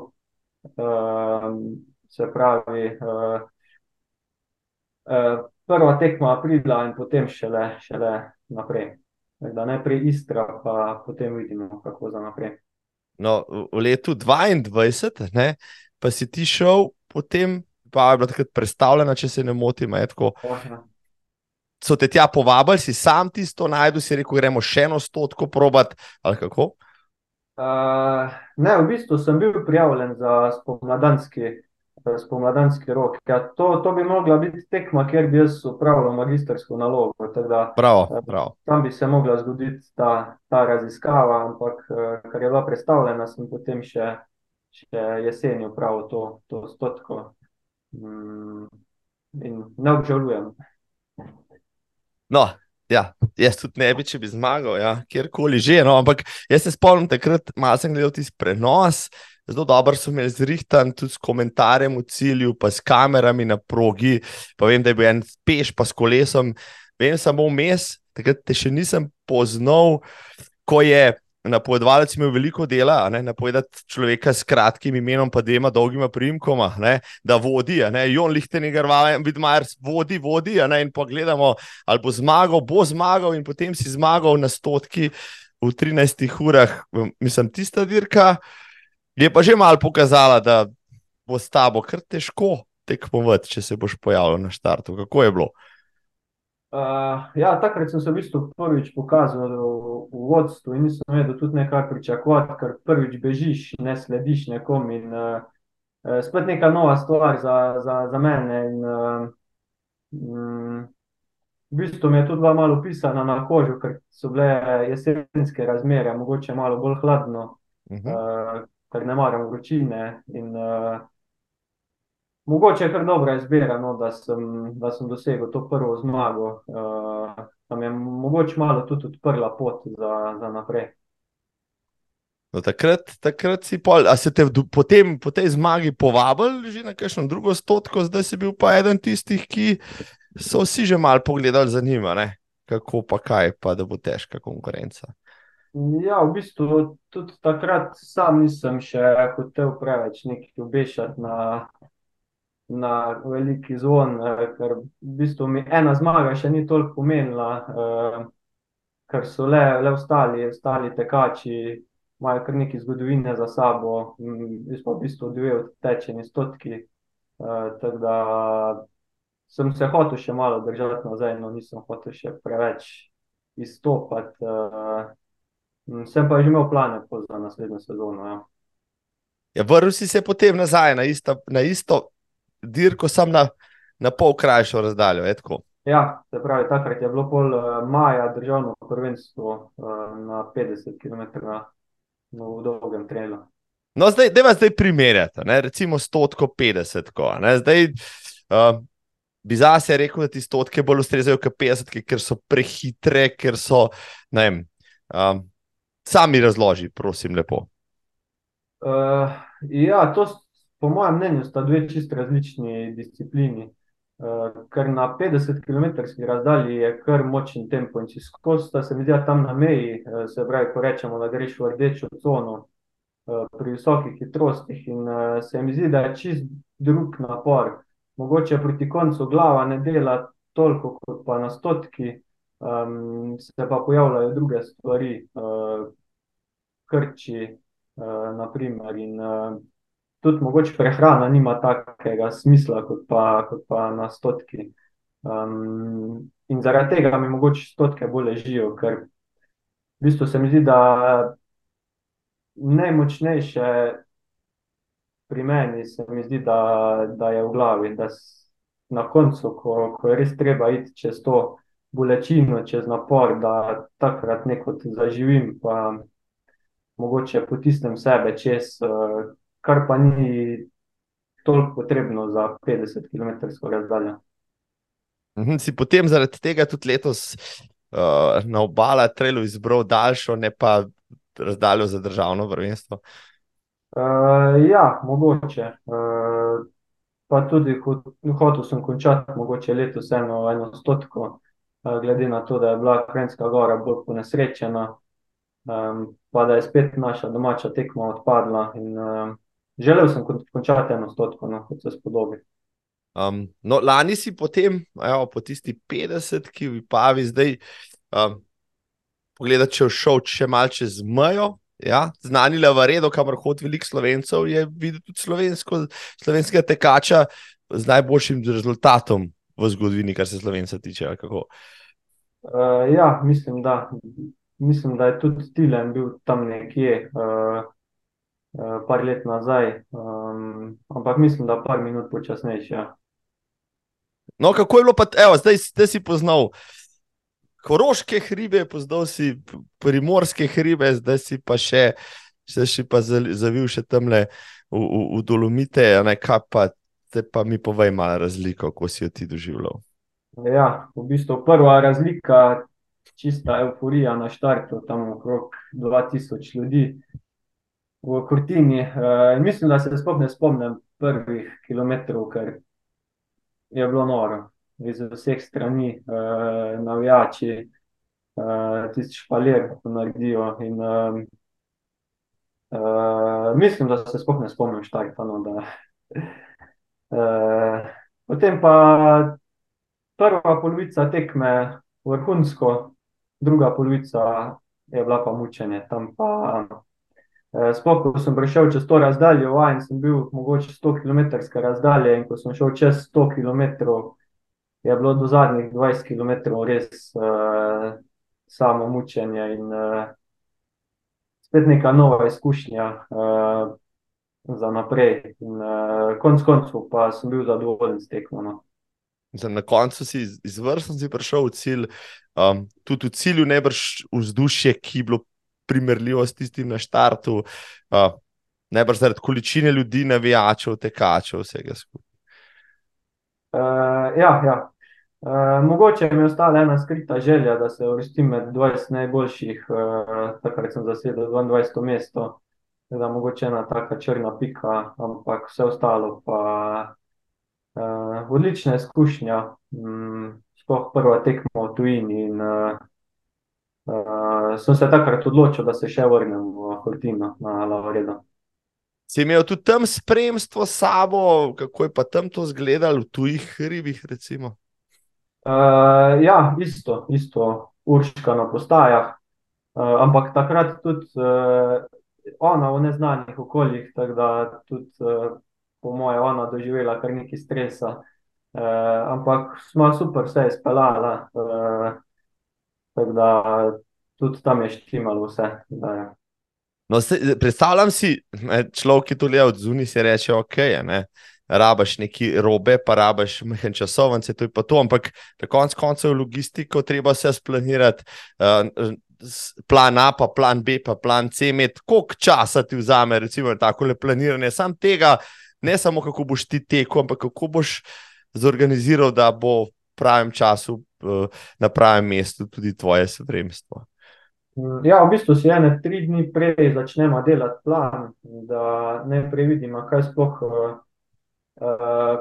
uh, se pravi. Uh, Prva tekma aprila, in potem šele, šele naprej da najprej Istra, pa potem vidimo, kako za naprej. No, v letu 2022, ne, pa si ti šel, potem pa je bilo takrat predstavljeno, če se ne motim. So te tja povabili, si sam tisto najdel, si rekel, gremo še eno stotko probat ali kako? Uh, ne, v bistvu sem bil prijavljen za spomladanski spomladanski rok. Ja, to, to bi mogla biti tekma, kjer bi jaz upravljal magistrsko nalogo. Da, prav, prav. Tam bi se mogla zgoditi ta, ta raziskava, ampak kar je bila predstavljena, sem potem še, še jeseni upravil to, to stotko. Mm, in ne obžalujem. No, ja, jaz tudi ne bi, če bi zmagal, ja, kjerkoli že. No, ampak jaz se spomnim, takrat sem gledal tisti prenos. Zelo dobro so imeli zrihtan, tudi s komentarjem v cilju, pa s kamerami na progi. Pa vem, da je bil en peš, pa s kolesom. Vem samo vmes, takrat te še nisem poznal, ko je napovedovalec imel veliko dela, ne, napovedati človeka s kratkim imenom, pa dvema dolgima primkoma, ne, da vodi. Ne, Jon Lichten je garval, Vidmajer vodi, vodi. Ne, in pogledamo, ali bo zmagal, bo zmagal, in potem si zmagal na stotki v 13 urah, mislim, tista dirka. Je pa že malo pokazala, da bo s tabo kar težko tekmovati, če se boš pojavil na štartu. Kako je bilo? Uh, ja, takrat sem se v bistvu prvič pokazal v, v vodstvu in nisem vedel tudi nekaj pričakovati, ker prvič bežiš, ne slediš nekom. In, uh, spet neka nova stvar za, za, za mene. In, uh, um, v bistvu mi je tudi bila malo pisana na kožo, ker so bile jesenske razmere, mogoče malo bolj hladno, Uh uh, -huh. Ker ne maram vročine. In, uh, mogoče je kar dobra izbira, no, da, sem, da sem dosegel to prvo zmago. Uh, da mi je mogoče malo tudi odprla pot za, za naprej. No, takrat, takrat si pol, a se te v- potem po tej zmagi povabili že na kakšno drugo stotko, zdaj si bil pa eden tistih, ki so vsi že mal pogledali za njima, ne? kako pa kaj, pa da bo težka konkurenca. Ja, v bistvu tudi takrat sam nisem še hotel preveč nekaj obešati na, na veliki zvon, eh, ker v bistvu mi ena zmaga še ni toliko pomenila, eh, ker so le, le ostali, ostali tekači, imajo kar nekaj zgodovine za sabo, mm, jaz pa v bistvu dve odtečeni stotki, eh, tako da sem se hotel še malo držati nazaj, no nisem hotel še preveč izstopati. eh, Sem pa že imel plane za naslednjo sezono. Ja. Ja, vrnil si se potem nazaj na isto, na isto dirko, sam na, na pol krajšo razdaljo. ja, se pravi, takrat je bilo pol eh, maja državno prvenstvo eh, na 50 km na, na dolgem trelu. No, zdaj, da vas zdaj primerjate, ne? recimo 100, 50. Ko, ne? zdaj uh, bi zase rekel, da ti stotke bolj ustrezajo kot 50, ker so prehitre, ker so. Ne vem, um, sami razloži, prosim, lepo. Uh, ja, to po mojem mnenju sta dve čist različni disciplini. Uh, ker na 50 km razdalji je kar močen tempo in če skozi se da tam na meji, eh, se pravi, ko rečemo, da greš v rdečo cono, eh, pri visokih hitrostih in eh, se mi zdi, da je čist drug napor. Mogoče proti koncu glava ne dela toliko kot pa na stotki, um, se pa pojavljajo druge stvari, uh, krči, uh, naprimer, in uh, tudi mogoče prehrana nima takega smisla kot pa, kot pa na stotki. Um, in zaradi tega mi mogoče stotke bolj ležijo, ker v bistvu se mi zdi, da najmočnejše pri meni se mi zdi, da, da je v glavi, da na koncu, ko, ko je res treba iti čez to bolečino, čez napor, da takrat neko zaživim, pa mogoče potisnem sebe čez, eh, kar pa ni toliko potrebno za 50 km razdaljo. Mhm, Si potem zaradi tega tudi letos uh, na obala trelu izbral daljšo, ne pa razdaljo za državno prvenstvo. Uh, ja, mogoče. Uh, pa tudi hot- hotel sem končati, mogoče letos eno, eno stotko, glede na to, da je bila Kranjska gora bolj ponesrečena, um, pa da je spet naša domača tekma odpadla. In, um, želel sem kon- končati eno stotko, no, kot se spodobi. Um, no, lani si potem, evo, po tisti 50, ki v Pavi zdaj, um, pogledaj, če šel še malce čez mejo. Ja, znani Lavaredo, kamor hodi veliko slovencev, je videti tudi slovensko, slovenskega tekača z najboljšim rezultatom v zgodovini, kar se slovenca tiče. Uh, ja, mislim, da, mislim, da je tudi Tilen bil tam nekje, uh, uh, par let nazaj, um, ampak mislim, da par minut počasnejši. Ja. No, kako je bilo pa, evo, zdaj, zdaj si poznal Koroške hribe, poznal si primorske hribe, zdaj si pa še, zdaj si pa zavil še tamle v, v, v Dolomite, ne kaj pa, te pa mi povej malo razliko, ko si jo ti doživljal. Ja, v bistvu prva razlika, čista euforija na štartu, tam okrog 2000 ljudi v Kurtini. Uh, mislim, da se sploh ne spomnim prvih kilometrov, ker je bilo noro. Iz vseh strani, uh, navijači, uh, tisti špalir, ko naredijo. In, um, uh, mislim, da se sploh ne spomnim štarta. No, da, uh, potem pa prva polovica tekme vrhunsko, druga polovica je bila pa mučenje. Tam pa, eh, sploh ko sem prišel čez to razdaljo, vajen sem bil mogoče 100 km razdalje in ko sem šel čez 100 km, je bilo do zadnjih 20 km res eh, samo mučenje in eh, spet neka nova izkušnja eh, za naprej. In eh, konc koncev pa sem bil zadovoljen s tekmo. No. Na koncu si izvrsten, si prišel v cilj, um, tudi v cilju ne brž vzdušje, ki je bilo primerljivo s tistim na štartu, uh, ne brž zaradi količine ljudi, navijačev, tekačev, vsega skupaj. Uh, ja, ja. Uh, mogoče mi je ostala ena skrita želja, da se uvrstim med 20 najboljših, uh, takrat sem zasedel 22. mesto. Da, mogoče ena taka črna pika, ampak vse ostalo pa uh, odlična izkušnja. Um, sploh prva tekma v tujini. In, uh, uh, sem se takrat odločil, da se še vrnem v Hortino na Lavaredo. Si imel tudi tam spremstvo s sabo, kako je pa tam to izgledalo v tujih hribih? Uh, ja, isto, isto, urška na postajah. Uh, ampak takrat tudi uh, ona v neznanih okoljih, tako da tudi, po moje, ona doživela kar nekaj stresa. Uh, ampak smo super vse izpeljali, uh, tako da tudi tam je štimalo vse. No, se, predstavljam si, človek, ki to gleda od zunaj, si reče, ok, ne, rabaš neki robe, pa rabaš mehen časovnice, to je pa to, ampak na koncu koncev logistiko treba vse splanirati. Uh, Plan A, pa plan B, pa plan C, med koliko časa ti vzame, recimo, tako le planiranje, sam tega, ne samo kako boš ti tekel, ampak kako boš zorganiziral, da bo v pravem času, uh, na pravem mestu tudi tvoje spremstvo. Ja, v bistvu si ene tri dni prej začnemo delati plan, da ne previdimo, kaj sploh, uh,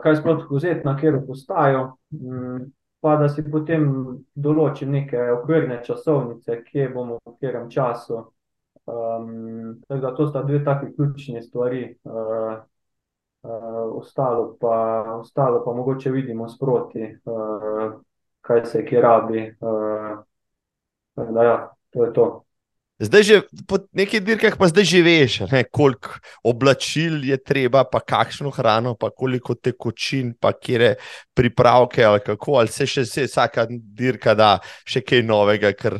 kaj sploh vzeti na kjer postajo, um, pa da si potem določim neke okvirne časovnice, kje bomo v katerem času. Um, tako da to sta dve taki ključni stvari. Uh, uh, ostalo, pa, ostalo pa mogoče vidimo sproti, uh, kaj se kje rabi. Uh, da, ja to je to. Zdaj že po nekaj dirkah, pa zdaj že veš, koliko oblačil je treba, pa kakšno hrano, pa koliko tekočin, pa kje pripravke ali kako, ali se še se vsaka dirka da še kaj novega, kar,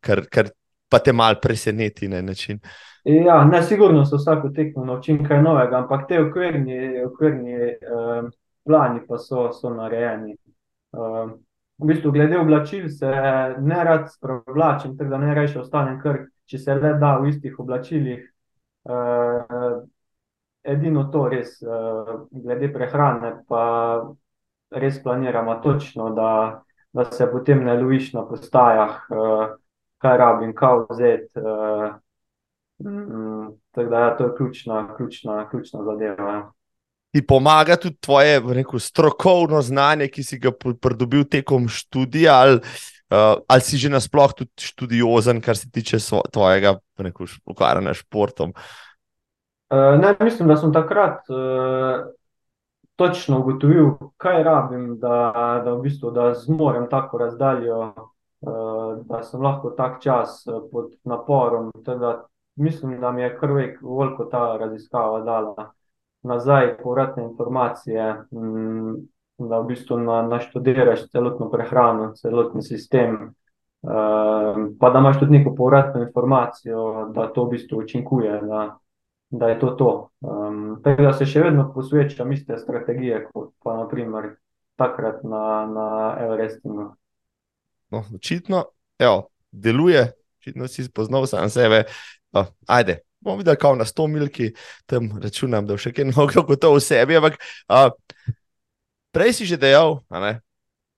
kar, kar pa te mal preseneti na način. Ja, ne, sigurno se vsako tekmo naučim kaj novega, ampak te okvirni, okvirni um, plani pa so, so narejeni. Um, v bistvu, glede oblačil, se ne rad spravlačim, tako da ne rečem, ostanem kar, če se le da v istih oblačilih. Uh, edino to res, uh, glede prehrane, pa res planiramo točno, da, da se potem ne loviš na postajah, uh, kaj rabim, kaj vzeti. Uh, mm, tako da ja, to je ključna, ključna, ključna zadeva. Ja ti pomaga tudi tvoje rekel, strokovno znanje, ki si ga pridobil tekom študija, ali, uh, ali si že nasploh tudi študiozen, kar se tiče svo, tvojega ukvarjanja s športom. Uh, ne, mislim, da sem takrat uh, točno ugotovil, kaj rabim, da, da, v bistvu, da zmorem tako razdaljo, uh, da sem lahko tak čas pod naporom. Teda, mislim, da mi je kar veliko ta raziskava dala nazaj povratne informacije, mm, da v bistvu na, naštudiraš celotno prehrano, celotni sistem, ehm, pa da imaš tudi neko povratno informacijo, da to v bistvu učinkuje, da, da je to to. Um, tako da se še vedno posvečam iste strategije, kot pa naprimer takrat na, na Everestingu. No, očitno, evo, deluje, očitno si spoznal sam sebe. Oh, ajde, bomo videli, kako na 100 milki, tam računam, da še kaj [LAUGHS] mnogo kot to v sebi. Ampak a, prej si že dejal, ne,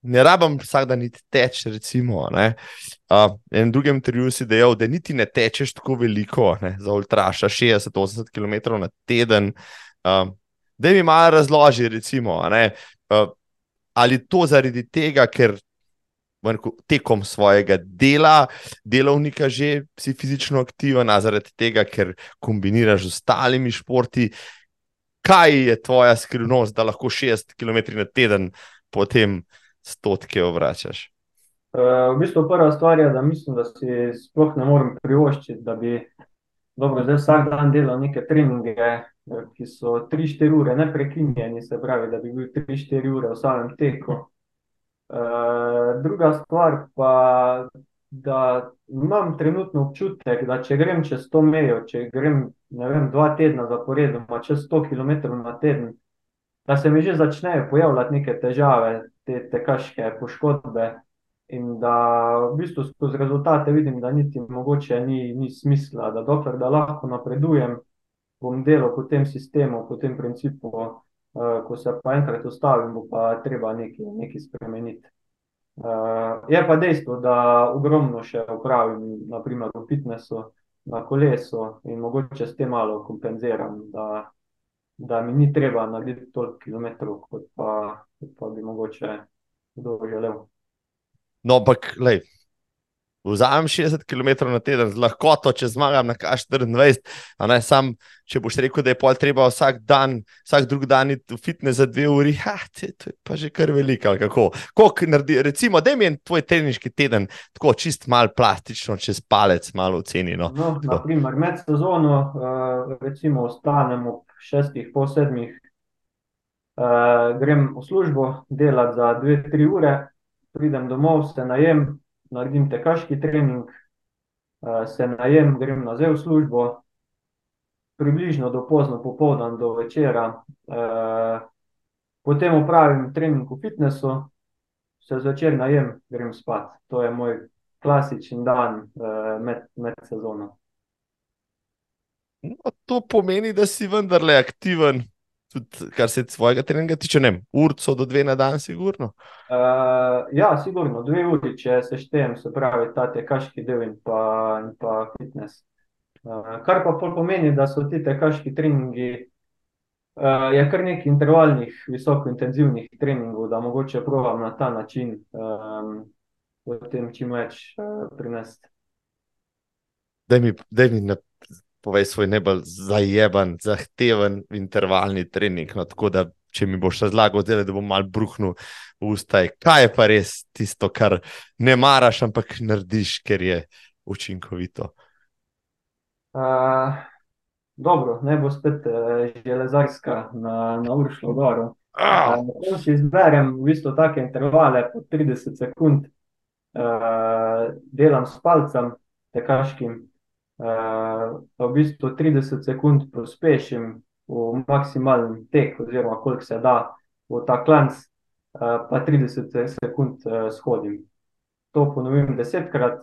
ne rabim vsak dan niti teč. Recimo, ne, a, en drugem intervjuju si dejal, da niti ne tečeš tako veliko ne, za ultraša 60-80 km na teden. A, da mi malo razloži, recimo, ne, a, ali to zaradi tega, ker tekom svojega dela, delovnika, že si fizično aktiven, zaradi tega, ker kombiniraš z ostalimi športi. Kaj je tvoja skrivnost, da lahko 6 km na teden potem stotke vračaš? Uh, v bistvu prva stvar je, da mislim, da si sploh ne morem privoščiti, da bi dobro, vsak dan delal neke treninge, eh, ki so 3-4 ure, ne prekinjeni, se pravi, da bi bil 3-4 ure v samem teku. Uh, druga stvar pa, da imam trenutno občutek, da če grem čez to mejo, če grem vem, dva tedna zaporedoma, čez 100 km na teden, da se mi že začnejo pojavljati neke težave, te tekaške poškodbe. In da v bistvu skozi rezultate vidim, da niti mogoče ni, ni smisla, da dokler da lahko napredujem, bom delal po tem sistemu, po tem principu, uh, ko se pa enkrat ustavim, bo pa treba nekaj, nekaj spremeniti. Uh, je pa dejstvo, da ogromno še upravim, naprimer v fitnesu, na kolesu in mogoče s tem malo kompenziram, da, da mi ni treba narediti toliko kilometrov, kot pa, kot pa bi mogoče kdo želel. No, ampak, lej, vzamem 60 km na teden z lahkoto, če zmagam na K24. Sam, če boš rekel, da je pol treba vsak dan, vsak drug dan iti v fitness za dve uri, ha, te, to je pa že kar veliko. Kako? Naredi, recimo, da mi je tvoj tehnički teden tako čist mal plastično, čez palec, malo ocenjeno. No, naprimer, med sezono, uh, recimo, ostanem ob šestih, pol sedmih. Uh, grem v službo, delam za dve, tri ure, pridem domov, se najem, naredim tekaški trening, eh, se najem, grem nazaj v službo, približno do pozno popoldan, do večera. Eh, potem upravim trening v fitnessu, se zvečer najem, grem spat. To je moj klasičen dan eh, med, med sezono. No, to pomeni, da si vendarle aktiven tudi kar se svojega treninga tiče, ne, urco do dve na dan, sigurno. Uh, ja, sigurno, dve uri, če se štejem, se pravi, ta tekaški del in pa, in pa fitness. Uh, kar pa pomeni, da so ti tekaški treningi, uh, je kar nekaj intervalnih, visoko intenzivnih treningov, da mogoče provam na ta način um, potem čim več uh, prinesti. Da mi, mi na povej svoj najbolj zajeban, zahteven intervalni trening. No, tako da, če mi boš razlagal, zdaj, da bom mal bruhnil v usta, kaj je pa res tisto, kar ne maraš, ampak narediš, ker je učinkovito. Uh, dobro, ne bo spet uh, železarska na, na Uršlo goro. Uh, če izberem v bistvu take intervale po 30 sekund, uh, delam s palcem, tekaškim, uh, v bistvu 30 sekund pospešim v maksimalni tek, oziroma koliko se da v ta klanc, uh, pa 30 sekund uh, shodim. To ponovim desetkrat,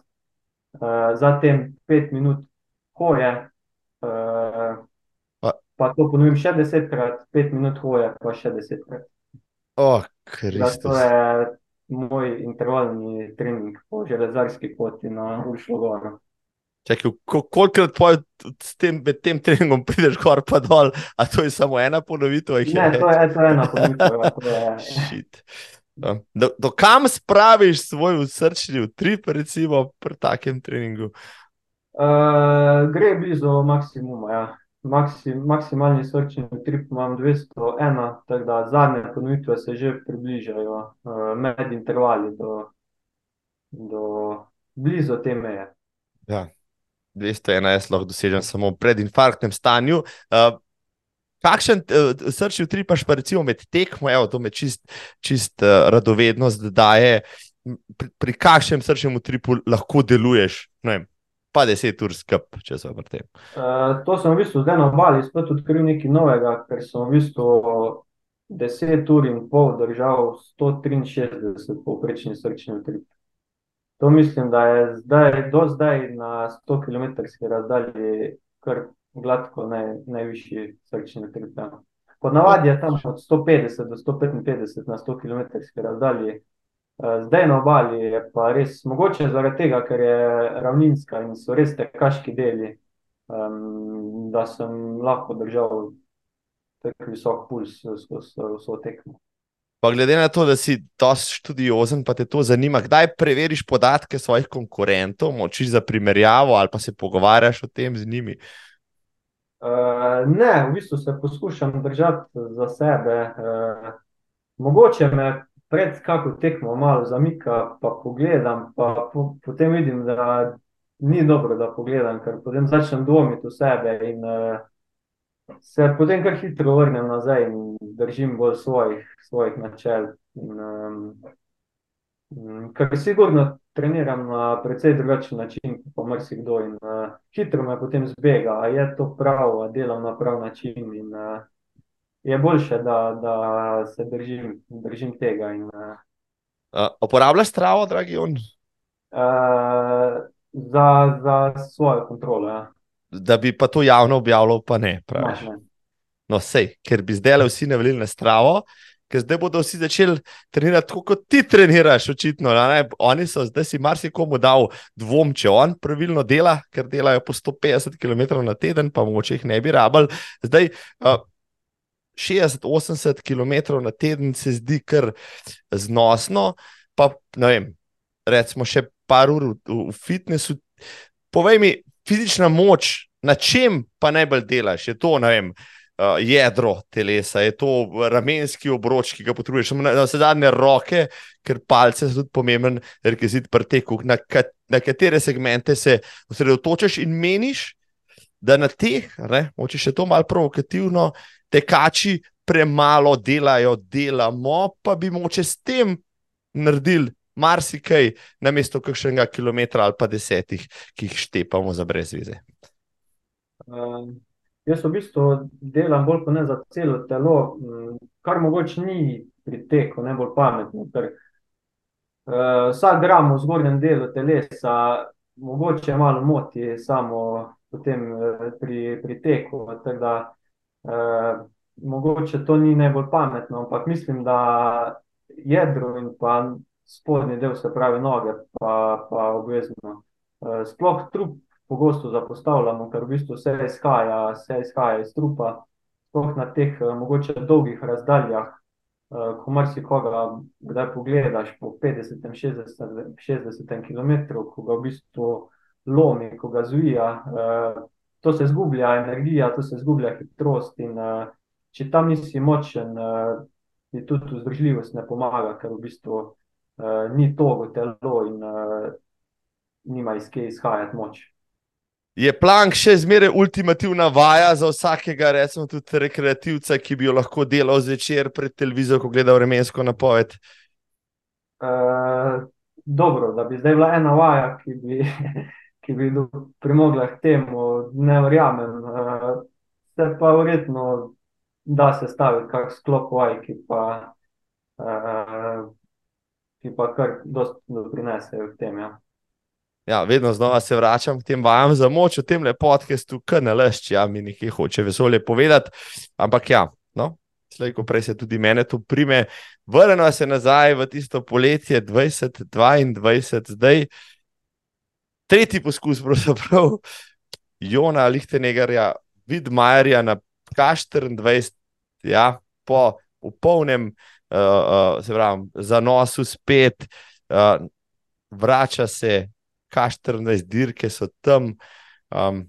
uh, zatem 5 minut hoje, uh, pa to ponovim še desetkrat, 5 minut hoje, pa še desetkrat. Oh, to je moj intervalni trening po železarski poti na Uršlo Goro. Čakaj, kolikrat s tem, tem treningom prideš gor pa dol, a to je samo ena ponovitev? Ne, to je, to je ena ponovitev. Ja, do, do, do kam spraviš svoj srčni utrip, recimo pri takem treningu? Uh, gre blizu maksimuma. Ja. Maksim, maksimalni srčni utrip imam 201, tako da zadnje ponovitve se že približajo uh, med intervali do, do blizu te meje. Ja. 211 lahko dosežem samo v predinfarktnem stanju. Uh, kakšen uh, srčni utrip pa recimo med tekmo, evo, to me čist, čist uh, radovednost daje, pri, pri kakšnem srčnem utripu lahko deluješ, ne vem, pa 10 ur skup, če se vrtem. Uh, to sem v bistvu zdaj na obali spet odkril nekaj novega, ker sem v bistvu 10 ur in pol držal 163 povprečni srčni utrip. To mislim, da je zdaj, do zdaj na 100 km razdalji kar gladko naj, najvišji srčni utrip. Ponavadi je tam od 150 do 155 na 100 km razdalji. Eh, zdaj na obali je pa res mogoče zaradi tega, ker je ravninska in so res tekaški deli, um, da sem lahko držal tako visok puls skozi vso tekmo. Pa glede na to, da si dosti študiozen, pa te to zanima, kdaj preveriš podatke svojih konkurentov, moči za primerjavo ali pa se pogovarjaš o tem z njimi? Uh, ne, v bistvu se poskušam držati za sebe. Uh, mogoče me pred kako tekmo malo zamika, pa pogledam, pa po, potem vidim, da ni dobro, da pogledam, ker potem začnem dvomiti v sebe in uh, se potem kar hitro vrnem nazaj in držim bolj svojih, svojih načel. In, um, ker sigurno treniram na precej drugačen način, pa marsikdo in uh, hitro me potem zbega, a je to prav, a delam na prav način. In, uh, je boljše, da, da se držim, držim tega in uh, Uh, uporabljaš travo, dragi on? Uh, za, za svojo kontrolo. Ja. Da bi pa to javno objavljal, pa ne. Ne. No, sej, ker bi zdaj le vsi navalili na stravo, ker zdaj bodo vsi začeli trenirati tako, kot ti treniraš, očitno. Ne? Oni so zdaj si marsikomu dal dvom, če on pravilno dela, ker delajo po 150 km na teden, pa mogoče jih ne bi rabili. Zdaj. Uh, 60-80 km na teden se zdi kar znosno, pa ne vem, recimo še par ur v, v fitnessu. Povej mi, fizična moč, na čem pa najbolj delaš? Je to, ne vem, uh, jedro telesa, je to ramenski obroč, ki ga potrebuješ, na, na vse zadnje roke, ker palce so tudi pomemben rekvizit pri teku. Na, kat, na katere segmente se osredotočaš in meniš, da na teh, moče še to malo provokativno tekači premalo delajo, delamo, pa bi moče s tem naredili marsikaj, namesto kakšnega kilometra ali pa desetih, ki jih štepamo za brezvize. Uh, jaz v bistvu delam bolj kot ne za celo telo, kar mogoče ni pri teku najbolj pametno. Ker, uh, vsak gram v zgornjem delu telesa mogoče malo moti samo potem, uh, pri, pri teku. Tako, Uh, mogoče to ni najbolj pametno, ampak mislim, da jedro in pa spodnji del, se pravi noge, pa, pa obvezno. Uh, sploh trup pogosto zapostavljamo, ker v bistvu vse izhaja, vse izhaja iz trupa. Sploh na teh uh, mogoče dolgih razdaljah, uh, ko marsikoga kdaj pogledaš po 50-60 km, ko ga v bistvu lomi, ko ga zvija. To se zgublja energija, to se zgublja hitrost. In, če tam nisi močen, ti tudi vzdržljivost ne pomaga, ker v bistvu uh, ni togo telo in uh, nima iz kje izhajati moč. Je plank še zmeraj ultimativna vaja za vsakega, recimo tudi rekreativca, ki bi jo lahko delal zvečer pred televizijo, ko gleda vremensko napoved? Uh, dobro, da bi zdaj bila ena vaja, ki bi [LAUGHS] ki bi premogla k temu, ne verjamem. Uh, se pa verjetno da se staviti kak sklop vaj, ki pa, uh, ki pa kar doprinesejo k tem. Ja. Ja, vedno znova se vračam k tem vajam za moč, v tem podkastu, ki ne lešči, ja, mi nekaj hoče vesolje povedati. Ampak ja, no, slej, ko prej se tudi mene tu prime, vrnemo se nazaj v tisto poletje 2022, zdaj tretji poskus, pravzaprav Jona Lichteneggerja, Vidmajerja na K24, ja, po polnem uh, uh, pravi, zanosu spet, uh, vrača se K14, dirke so tam. Um,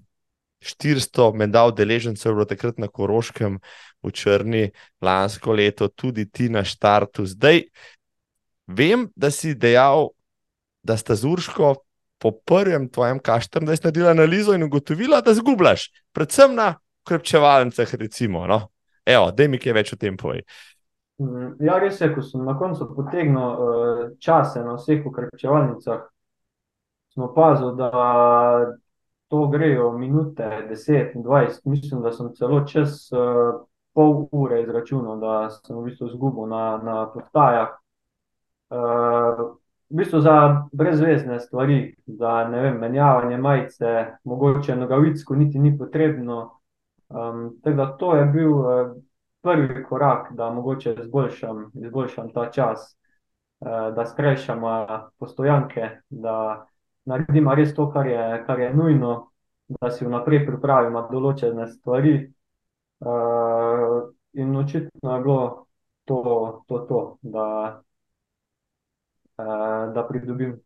400 medal deležencev bilo takrat na Koroškem v Črni, lansko leto, tudi ti na štartu. Zdaj vem, da si dejal, da sta z Urško po prvem tvojem kaštru, da si naredila analizo in ugotovila, da zgubljaš, predvsem na krepčevalnicah. Recimo, no? Evo, da mi kaj več o tem povej. Mm, ja, res je, ko sem na koncu potegnil uh, čase na vseh ukrepčevalnicah, sem opazil, da to grejo minute, 10, 20, mislim, da sem celo čez uh, pol ure izračunal, da sem v bistvu zgubil na, na postajah. Uh, v bistvu za brezvezne stvari, za vem, menjavanje majice, mogoče nogavicko, niti ni potrebno. Um, da to je bil uh, prvi korak, da mogoče izboljšam, izboljšam ta čas, uh, da skrajšam postojanke, da naredim res to, kar je, kar je nujno, da si vnaprej pripravim določene stvari. Uh, in očitno je bilo to, to, to da Eh, da pridobim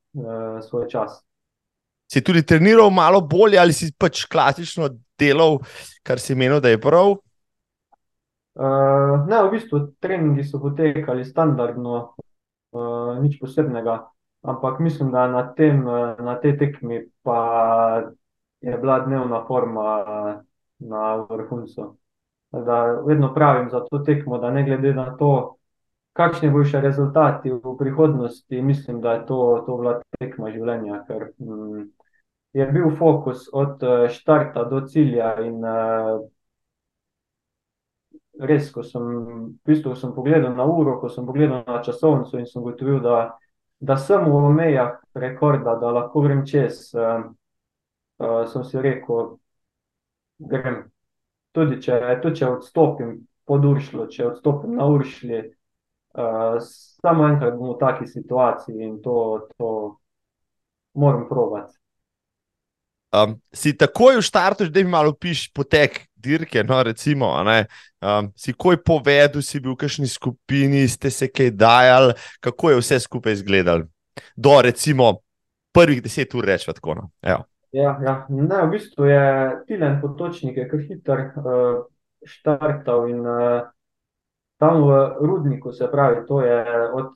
svoj čas. Si tudi treniral malo bolje, ali si pač klasično delal, kar si menil, da je prav? Uh, ne, v bistvu treningi so potekali standardno, uh, nič posebnega. Ampak mislim, da na, tem, na tej tekmi pa je bila dnevna forma na vrhuncu. Da vedno pravim za to tekmo, da ne glede na to, kakšni bodo še rezultati v prihodnosti, mislim, da je to, to bila tekma življenja, ker mm, je bil fokus od štarta do cilja. In, uh, res, ko sem, v bistvu, sem pogledal na uro, ko sem pogledal na časovnico in sem gotovil, da da sem v mejah rekorda, da lahko grem čez, uh, uh, sem si rekel, grem. Tudi če, tudi če odstopim pod uršlo, če odstopim na uršli, uh, samo enkrat bom v taki situaciji in to, to moram provati. Um, si takoj v štartu, da mi malo piš potek dirke. No, recimo, um, si koj povedal, si bil v kakšni skupini, ste se kaj dajali, kako je vse skupaj izgledalo. Do recimo prvih deset ur, rečemo tako. No. Ja, ja. Ne, v bistvu je Tilen potočnik, ki je hiter uh, štartal in uh, tam v rudniku, se pravi, to je od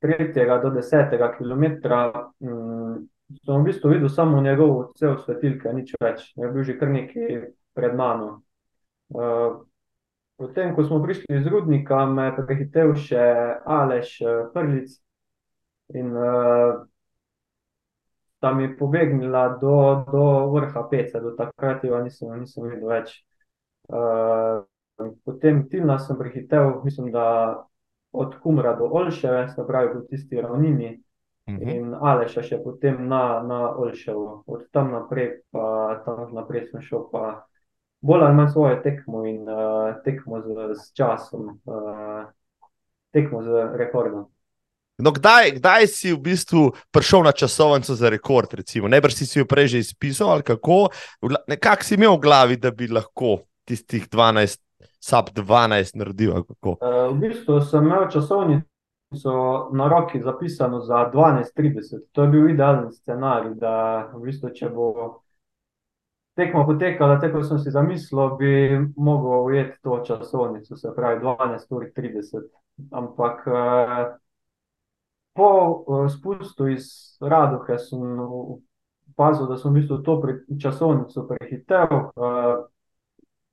tretjega do desetega kilometra. Um, sem v bistvu videl samo njegov cel svetilke, nič več, je bil že kar nekaj pred mano. Uh, potem, ko smo prišli iz Rudnika, me je prehitev še Aleš Prlic in uh, tam je pobegnila do, do vrha Pece, do takrat jo nisem, nisem videl več. Uh, potem Tilna sem prehitev, mislim, da od Kumra do Olševe, se pravi po tisti ravnini, -hmm. In Aleša še potem na, na Olševo, od tam naprej, pa tam naprej sem šel, pa bolj ali manj svoje tekmo in uh, tekmo z, z časom, uh, tekmo z rekordom. No, kdaj, kdaj si v bistvu prišel na časovnico za rekord? Najbrž si jo prej že izpisal, ali kako? Nekako si imel v glavi, da bi lahko tistih 12, sub 12 naredil. Uh, v bistvu sem imel časovnico so na roki zapisano za 12:30. To je bil idealen scenarij, da v bistvu, če bo tekmo potekala tako, kot sem si zamislil, bi mogel ujeti to časovnico, se pravi 12:30. Ampak eh, po eh, spustu iz Radohe sem opazil, da sem v bistvu to časovnico prehitev. Eh,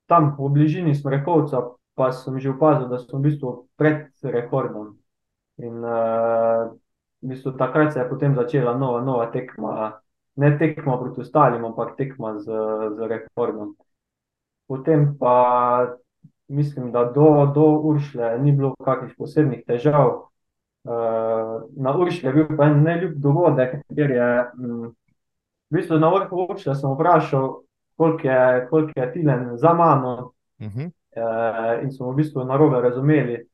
tam v bližini Smrekovca pa sem že opazil, da sem v bistvu pred rekordom. In uh, v bistvu, takrat se je potem začela nova, nova tekma, ne tekma proti ostalim, ampak tekma z, z rekordom. Potem pa mislim, da do, do Uršle ni bilo kakšnih posebnih težav. Uh, na Uršle je bil pa en neljub dogodek, ker je um, v bistvu na vrhu Uršle sem vprašal, koliko je, koliko je Tilen za mano. Uh -huh. uh, in smo v bistvu narobe razumeli.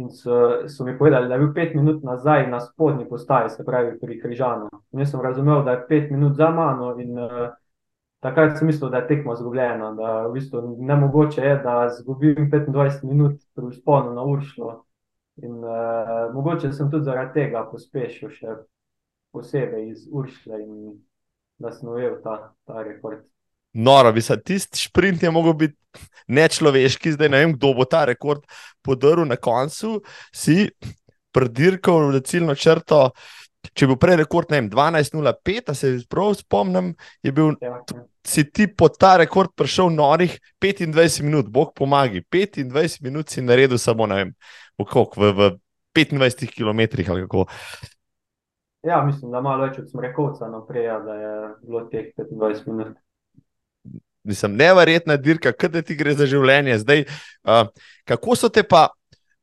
In so, so mi povedali, da je bil pet minut nazaj na spodnji postaji, se pravi pri Križanu. In jaz sem razumel, da je pet minut za mano, in uh, takrat sem mislil, da je tekmo zgubljeno. Da v bistvu ne mogoče je, da izgubim 25 minut pri usponu na Uršlo. In uh, mogoče sem tudi zaradi tega pospešil še posebej iz Uršle in da sem ujel ta, ta rekord noro, bi se tisti sprint je mogel biti nečloveški, zdaj ne vem, kdo bo ta rekord podaril na koncu. Si predirkal v ciljno črto. Če bil prej rekord, ne vem, 12.05, se prav spomnim, je bil, ja, si ti po ta rekord prišel norih 25 minut, bog pomagi. 25 minut si naredil samo, ne vem, v, v, v 25 km ali kako. Ja, mislim, da malo več od smrekovca naprej, da je bilo teh 25 minut mislim, nevrjetna dirka, kaj da ti gre za življenje. Zdaj, uh, kako so te pa,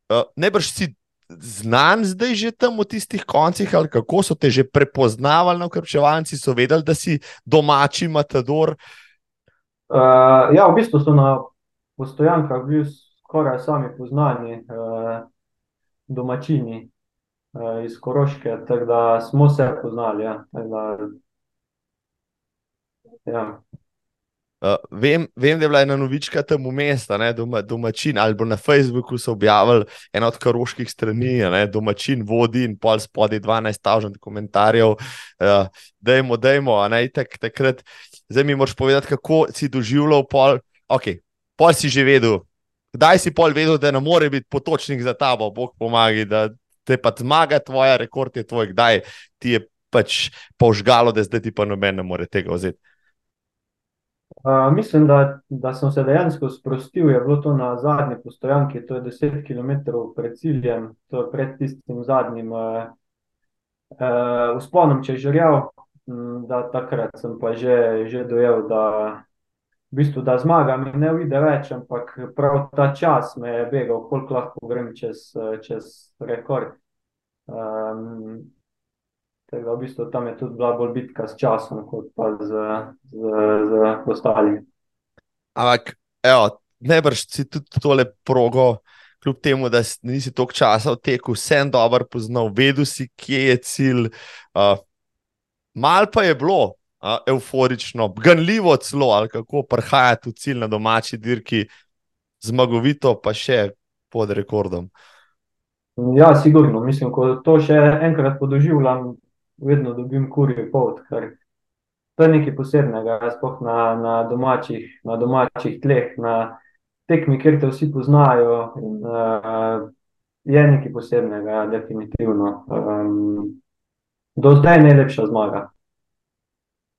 uh, najbrž si znan zdaj že tam v tistih koncih, ali kako so te že prepoznavali na ukrepčevalci, so vedeli, da si domači matador. Uh, ja, v bistvu so na postojankah bili skoraj sami poznani uh, domačini. Iz Koroške, tako da smo se poznali. Ja, da, ja. Uh, vem, vem, da je bila ena novička tam v mestu, doma, domačin ali na Facebooku so objavili eno od karoških strani, ne, domačin vodi in pol spodaj 12.000 komentarjev. Uh, dajmo, dajmo, ne, tak, takrat. Zdaj mi moraš povedati, kako si doživljal pol. Ok, pol si že vedel, kdaj si pol vedel, da ne more biti potočnik za tabo, Bog pomaga, da te pa zmaga, tvoja rekord je tvoj, kdaj ti je pač požgalo, da zdaj ti pa noben ne more tega vzeti mislim, da, da sem se dejansko sprostil. Je bilo to na zadnji postojanki, to je 10 km pred ciljem, to je pred tistim zadnjim uh, uh, usponom, če je žrjav. Da, takrat sem pa že, že dojel, da, v bistvu, da zmaga mi ne vide več, ampak prav ta čas me je begal, koliko lahko grem čez, čez rekord. Um, tako da v bistvu tam je tudi bila bolj bitka s časom, kot pa z, z, z ostalimi. Ampak, evo, najbrž si tudi tole progo, kljub temu, da si- nisi toliko časa v teku, vsem dobro poznal, vedel si, kje je cilj. Uh, mal pa je bilo uh, euforično, ganljivo celo, ali kako prihajati v cilj na domači dirki, zmagovito, pa še pod rekordom. Ja, sigurno. Mislim, ko to še enkrat podoživljam, vedno dobim kurje pot, ker to je nekaj posebnega, sploh na, na, domačih, na domačih tleh, na tekmi, kjer te vsi poznajo. In, uh, je nekaj posebnega, ja, definitivno. Um, do zdaj najlepša zmaga.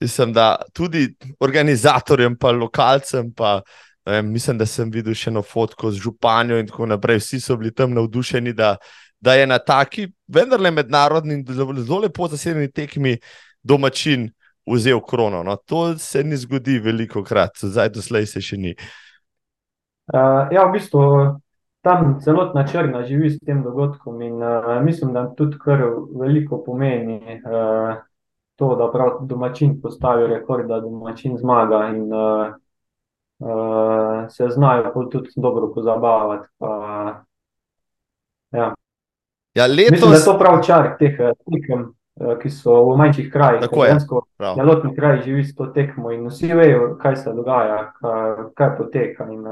Mislim, da tudi organizatorjem, pa lokalcem, pa vem, mislim, da sem videl še eno fotko z županjo in tako naprej. Vsi so bili tam navdušeni, da, da je na taki, vendarle mednarodni in zelo lepo zasedeni tekmi domačin vzel krono. No, to se ni zgodi veliko krat, zdaj doslej se še ni. Uh, ja, v bistvu tam celotna črna živi s tem dogodkom in uh, mislim, da tudi kar veliko pomeni uh, to, da prav domačin postavi rekord, da domačin zmaga in uh, uh, se znajo tudi dobro pozabavati. Pa. Ja, Mislim, da je letos, to prav čar teh eh, tekem, eh, ki so v manjših krajih. Tako je. dejansko prav, celotni kraj živi s to tekmo in vsi vejo, kaj se dogaja, kaj, poteka. In,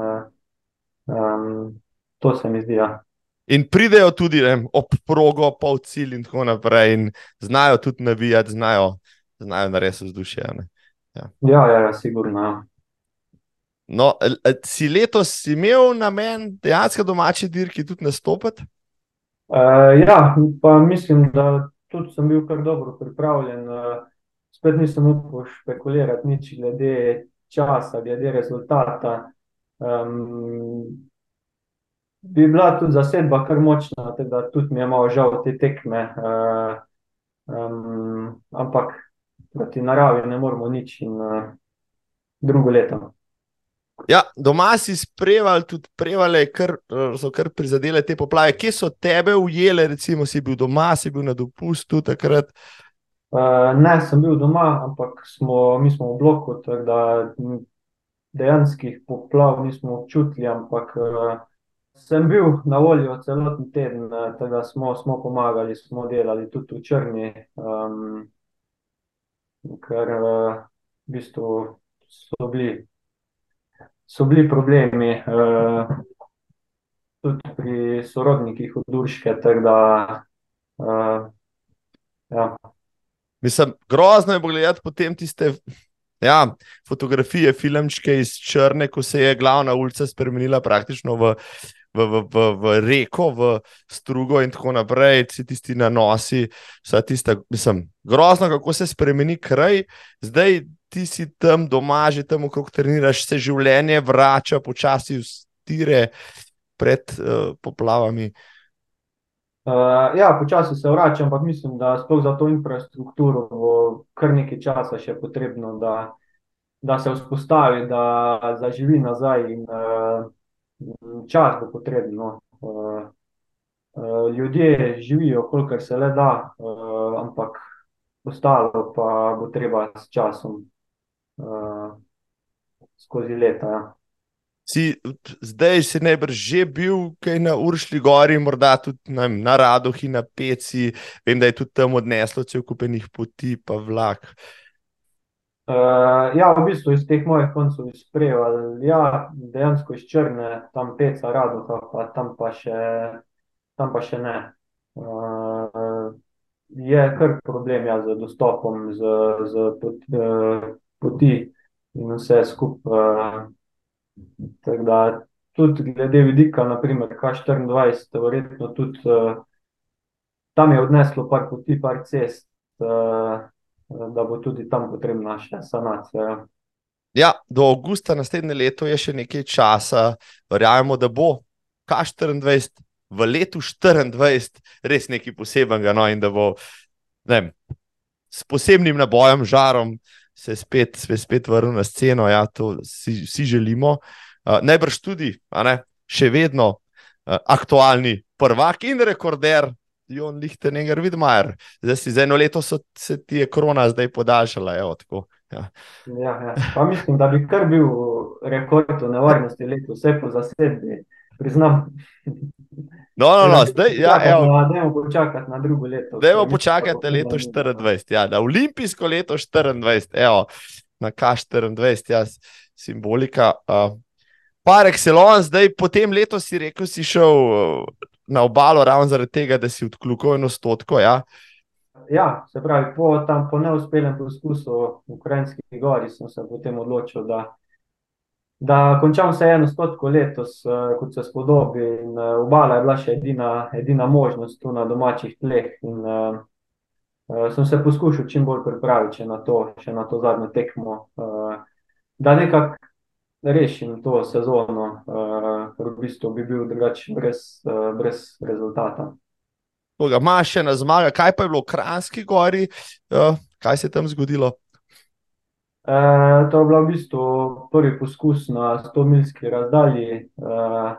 um, to se mi zdi. Ja. in pridejo tudi ne, ob progo, pol cilj in tako naprej, in znajo tudi navijati, znajo, znajo narediti vzdušje. a ne. Ja, ja, ja, sigurno. Ja. No, si letos imel namen dejansko domači dirki tudi nastopiti? Uh, ja, pa mislim, da tudi sem bil kar dobro pripravljen. Uh, spet nisem upal špekulirati nič glede časa, glede rezultata. Um, bi bila tudi zasedba kar močna, da tudi mi je malo žal te tekme. Uh, um, ampak proti naravi ne moremo nič in uh, drugo leto. Ja, doma si spremljal tudi prevale, kar so kar prizadele te poplave. Kje so tebe ujele, recimo, si bil doma, si bil na dopustu takrat? Uh, ne, sem bil doma, ampak smo, mi smo v bloku, tako da m, dejanskih poplav nismo občutili, ampak uh, sem bil na voljo celoten teden, eh, tako da smo, smo pomagali, smo delali tudi v Črni, um, ker uh, v bistvu so bili, so bili problemi uh, tudi pri sorodnikih od Urške, tako da uh, ja. Mislim, grozno je pogledati potem tiste ja, fotografije, filmčke iz Črne, ko se je glavna ulica spremenila praktično v, v, v, v, v reko, v strugo in tako naprej, vsi tisti nanosi, vsa tista, mislim, grozno, kako se spremeni kraj, zdaj ti si tam doma, že tam okrog treniraš, se življenje vrača počasi v stire pred uh, poplavami. Uh, ja, počasi se vračam, ampak mislim, da sploh za to infrastrukturo bo kar nekaj časa še potrebno, da, da se vzpostavi, da zaživi nazaj in uh, čas bo potrebno. Uh, uh, ljudje živijo, kolikor se le da, uh, ampak ostalo pa bo treba s časom, skozi leta. Ja. Si, zdaj si najbrž že bil kaj na Uršli gori, morda tudi vem, na Radohi, na Peci, vem, da je tudi tam odneslo cel kupenih poti, pa vlak. Uh, ja, v bistvu iz teh mojih koncev izpreval, ja, dejansko iz Črne, tam Peca, Radoha, pa tam pa še, tam pa še ne. Uh, je kar problem ja, z dostopom, z, z pot, uh, poti in vse skupaj. Uh, tako da tudi glede vidika, naprimer K24, verjetno tudi uh, tam je odneslo par poti, par cest. Uh, da bo tudi tam potrebna še sanacija. Ja, do avgusta naslednje leto je še nekaj časa, verjamemo, da bo K24 v letu 24 res nekaj posebenega, no, in da bo ne s posebnim nabojem, žarom se spet, se spet vrnil na sceno. Ja, to si, si želimo. Uh, najbrž tudi, ne, še vedno uh, aktualni prvak in rekorder Jon Lichtenegger, Vidmajer. Zdaj si za eno leto so, se ti je korona zdaj podaljšala. Evo, tako, ja. Ja, ja. Pa mislim, da bi kar bil rekord v nevarnosti leto, vse po zasedbi, priznam. No, no, no, zdaj, ja, evo. Dajmo počakati na drugo leto. Dajmo počakati leto 24, ja, na olimpijsko leto 24, evo, na K24, ja, simbolika. Uh, par excellence, zdaj po tem letu si rekel, si šel na obalo ravno zaradi tega, da si odklukal eno stotko. Ja? ja, se pravi, po, tam, po neuspelem poskusu v Ukrajinski gori sem se potem odločil, da, da končam vse eno stotko letos, uh, kot se spodobi. In, uh, obala je bila še edina, edina možnost tu na domačih tleh. In, uh, sem se poskušal čim bolj pripraviti na to, še na to zadnjo tekmo. Uh, da nekako rešim to sezono, uh, v bistvu bi bil drugačen, brez, uh, brez rezultata. Imaš še na zmaga, kaj pa je bilo v Kranski gori, uh, kaj se je tam zgodilo? Uh, to je bil v bistvu prvi poskus na 100-milski razdalji. Uh,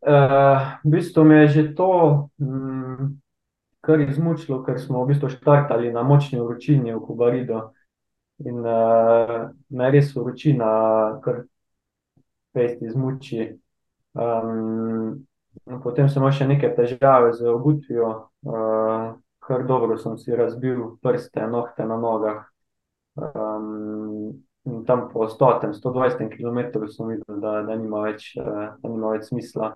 v bistvu me je že to um, kar izmučilo, ker smo v bistvu štartali na močni vročini v Kubaridu. In uh, me res vročina, kar pesti zmuči. Um, potem sem imel še neke težave z obutvijo, uh, kar dobro sem si razbil prste, nohte na nogah. Um, in tam po 100, 120 km sem videl, da, da, nima več, uh, da nima več smisla.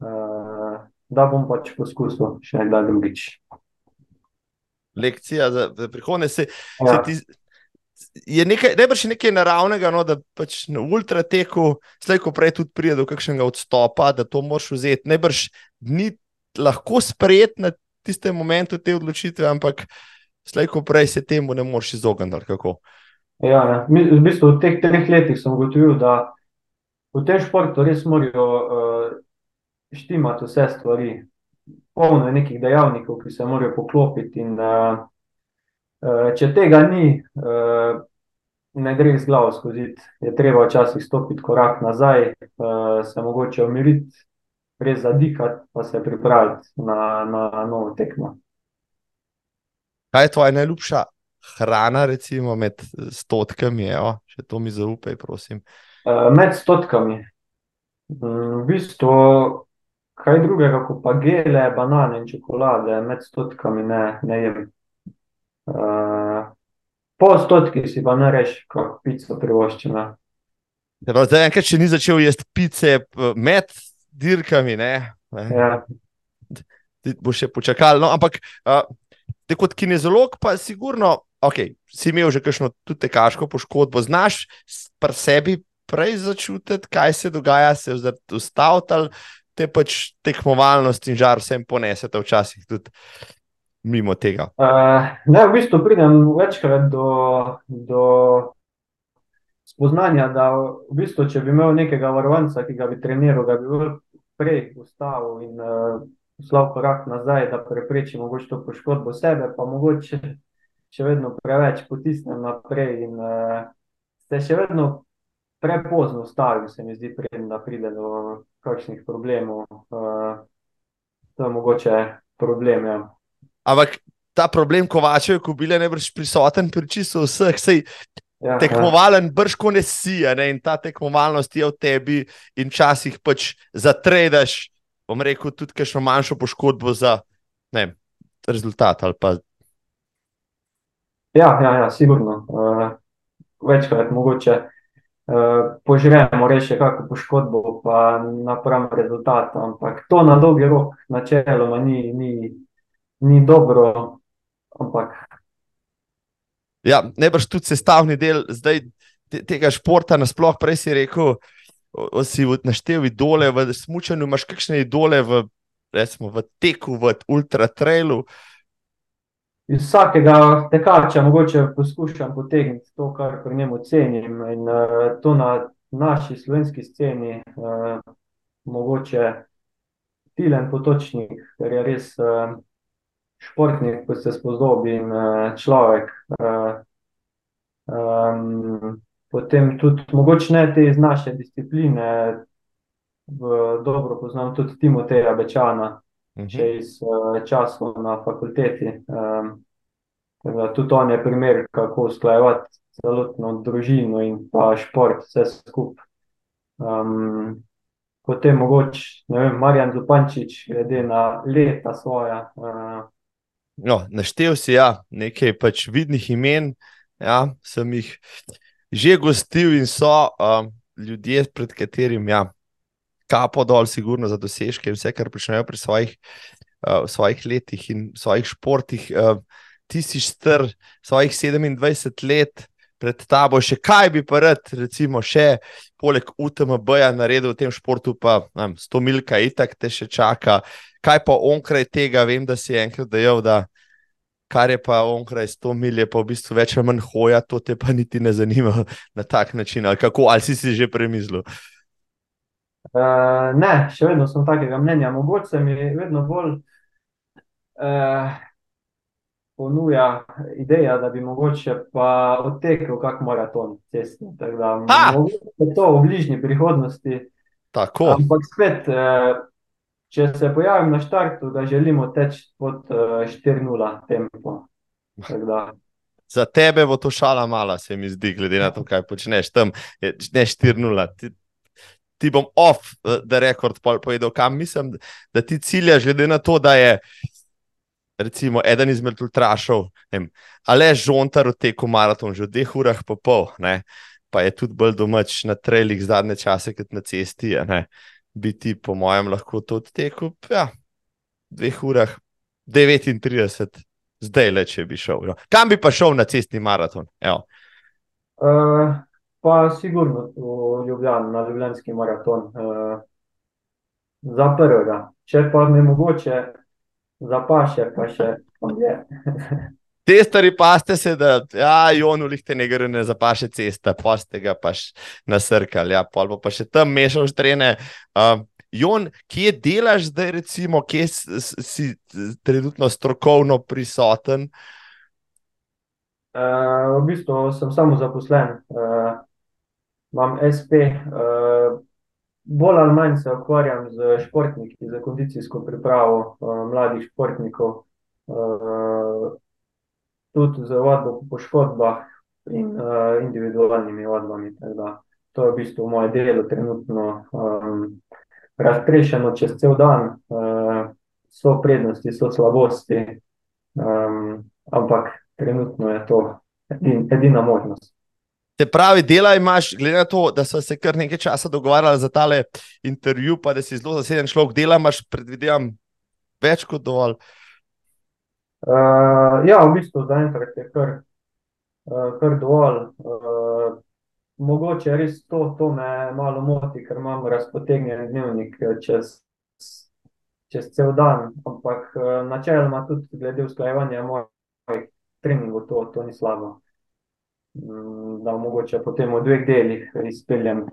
Uh, da bom pač poskusil še nekdaj drugič. Lekcija za prihodnje se, ja. se ti je nekaj, najbrž nekaj naravnega, no, da pač na ultrateku, slej ko prej tudi pride do kakšnega odstopa, da to moraš vzeti. Najbrž ni lahko sprejeti na tistem momentu te odločitve, ampak slej ko prej se temu ne moreš izogniti. Ja. V bistvu v teh treh letih sem ugotovil, da v tem športu res morajo uh, štimati vse stvari. Polno je nekih dejavnikov, ki se morajo poklopiti. In, uh, če tega ni, eh, ne gre z glavo skozi. Je treba včasih stopiti korak nazaj, eh, se mogoče umiriti, res zadihati, pa se pripraviti na, na novo tekmo. Kaj je tvoja najljubša hrana, recimo med stotkami? Evo, če to mi zaupaj, prosim. Med stotkami. Mm, v bistvu, kaj drugega, kot pa gele, banane in čokolade, med stotkami ne, ne jem. Uh, po stotki si pa ne reš, kako pico privoščena. Zdaj, enkrat, če ni začel jesti pice med dirkami, ne. ne. Ja. Ti bo še počakal. No, ampak, uh, te kot kinezolog, pa sigurno, ok, si imel že kakšno tudi tekaško poškodbo, znaš pri sebi prej začutiti, kaj se dogaja, se je ustavljal, te pač tekmovalnost in žar vsem ponesete včasih tudi mimo tega? Uh, ne, v bistvu pridem večkrat do, do spoznanja, da v bistvu, če bi imel nekega varovanca, ki ga bi treniral, ga bi prej ustavil in uh, slal korak nazaj, da prepreči mogoče to poškodbo sebe, pa mogoče še vedno preveč potisnem naprej in uh, se še vedno prepozno ustavil, se mi zdi, preden da pride do kakšnih problemov. Uh, to je mogoče problem, ja. Ampak ta problem kovačev, ko bile ne brž prisoten pri čisto vseh, sej ja, tekmovalen, ja. brž ko ne si, ne? in ta tekmovalnost je v tebi in včasih pač zatredaš, bom rekel, tudi kakšno manjšo poškodbo za ne, rezultat ali pa. Ja, ja, ja sigurno. Uh, večkrat mogoče. Uh, požremo reči, kako poškodbo, pa napravimo rezultat. Ampak to na dolgi rok, načeloma, ni, ni, ni dobro, ampak. Ja, ne boš tudi sestavni del zdaj, te, tega športa, nasplošno, prej si rekel, da si naštel idole v smutku, imaš kakšne idole v, recimo, v teku, v ultratrailu. Iz vsakega tekača mogoče poskušam potegniti to, kar pri njemu cenim. In uh, to na naši slovenski sceni, uh, mogoče Tilen Potočnik, ker je res. Uh, športnik, ko se spodobi in uh, človek. Uh, um, potem tudi, mogoče ne te iz naše discipline, v, dobro poznam tudi Timoteja Bečana, še iz uh, časov na fakulteti. Um, tudi on je primer, kako usklajevati celotno družino in pa šport, vse skupaj. Um, potem mogoče, ne vem, Marjan Zupančič, glede na leta svoja. Uh, no, naštel si ja, nekaj pač vidnih imen, ja, sem jih že gostil in so um, ljudje, pred katerim ja, kapo dol, sigurno za dosežke in vse, kar počnejo pri svojih, uh, svojih letih in svojih športih. Uh, ti si str, svojih 27 let, pred tabo, še kaj bi pa rad, recimo, še poleg UTMB-ja naredil v tem športu, pa nam, 100 milka itak te še čaka. Kaj pa onkraj tega, vem, da si enkrat dejal, da kar je pa onkraj 100 mil, je pa v bistvu več ali manj hoja, to te pa niti ne zanima na tak način. Ali, kako, ali si si že premislil? Uh, ne, še vedno sem takega mnenja. Mogoče mi je vedno bolj. Uh, ponuja ideja, da bi mogoče pa odtekel kak maraton cestni. Tako da je to v bližnji prihodnosti. Tako. Ampak spet, eh, če se pojavim na štartu, da želimo teči pod 4-0 eh, tempo. Za tebe bo to šala mala, se mi zdi, glede na to, kaj počneš tam. Ne 4-0. Ti, ti bom off, eh, da rekord povedal, kam mislim, da ti ciljaš, glede na to, da je recimo, eden izmed ultrašov, ali žontar v teku maraton, že v dveh urah pa pol, ne? pa je tudi bolj domač na trailih zadnje čase, kot na cesti. Biti, po mojem, lahko to odtekel, ja, v dveh urah 39, zdaj le, če bi šel. No. Kam bi pa šel na cestni maraton? Uh, pa sigurno v Ljubljani, na Ljubljanski maraton. Uh, za prvega, če pa ne mogoče, za paše, pa še je. [LAUGHS] Te stari paste se, da ja, Jonu lihte ne gre, ne zapaše cesta, poste ga paš nasrkali, ja, pol pa še tam mešal štrene. Uh, Jon, kje delaš zdaj, recimo, kje si trenutno strokovno prisoten? Uh, v bistvu sem samo zaposlen, uh, imam SP, uh, bolj ali manj se ukvarjam z športniki, z kondicijsko pripravo uh, mladih športnikov, uh, tudi z vadbo po poškodbah in uh, individualnimi vadbami. To je v bistvu moje delo, trenutno um, razprešeno čez cel dan, uh, so prednosti, so slabosti, um, ampak trenutno je to edin, edina možnost. Se pravi, dela imaš, glede na to, da so se kar nekaj časa dogovarjali za tale intervju, pa da si zelo zaseden človek, dela imaš, predvidevam, več kot dovolj. Uh, ja, v bistvu zaenkrat je kar, uh, kar dovolj. Uh, mogoče res to, to me malo moti, ker imam razpotegnjen dnevnik čez, čez cel dan, ampak uh, načeloma tudi glede usklajevanja mojih treningov, to, to ni slabo. Mm, da mogoče potem v dveh delih izpeljem,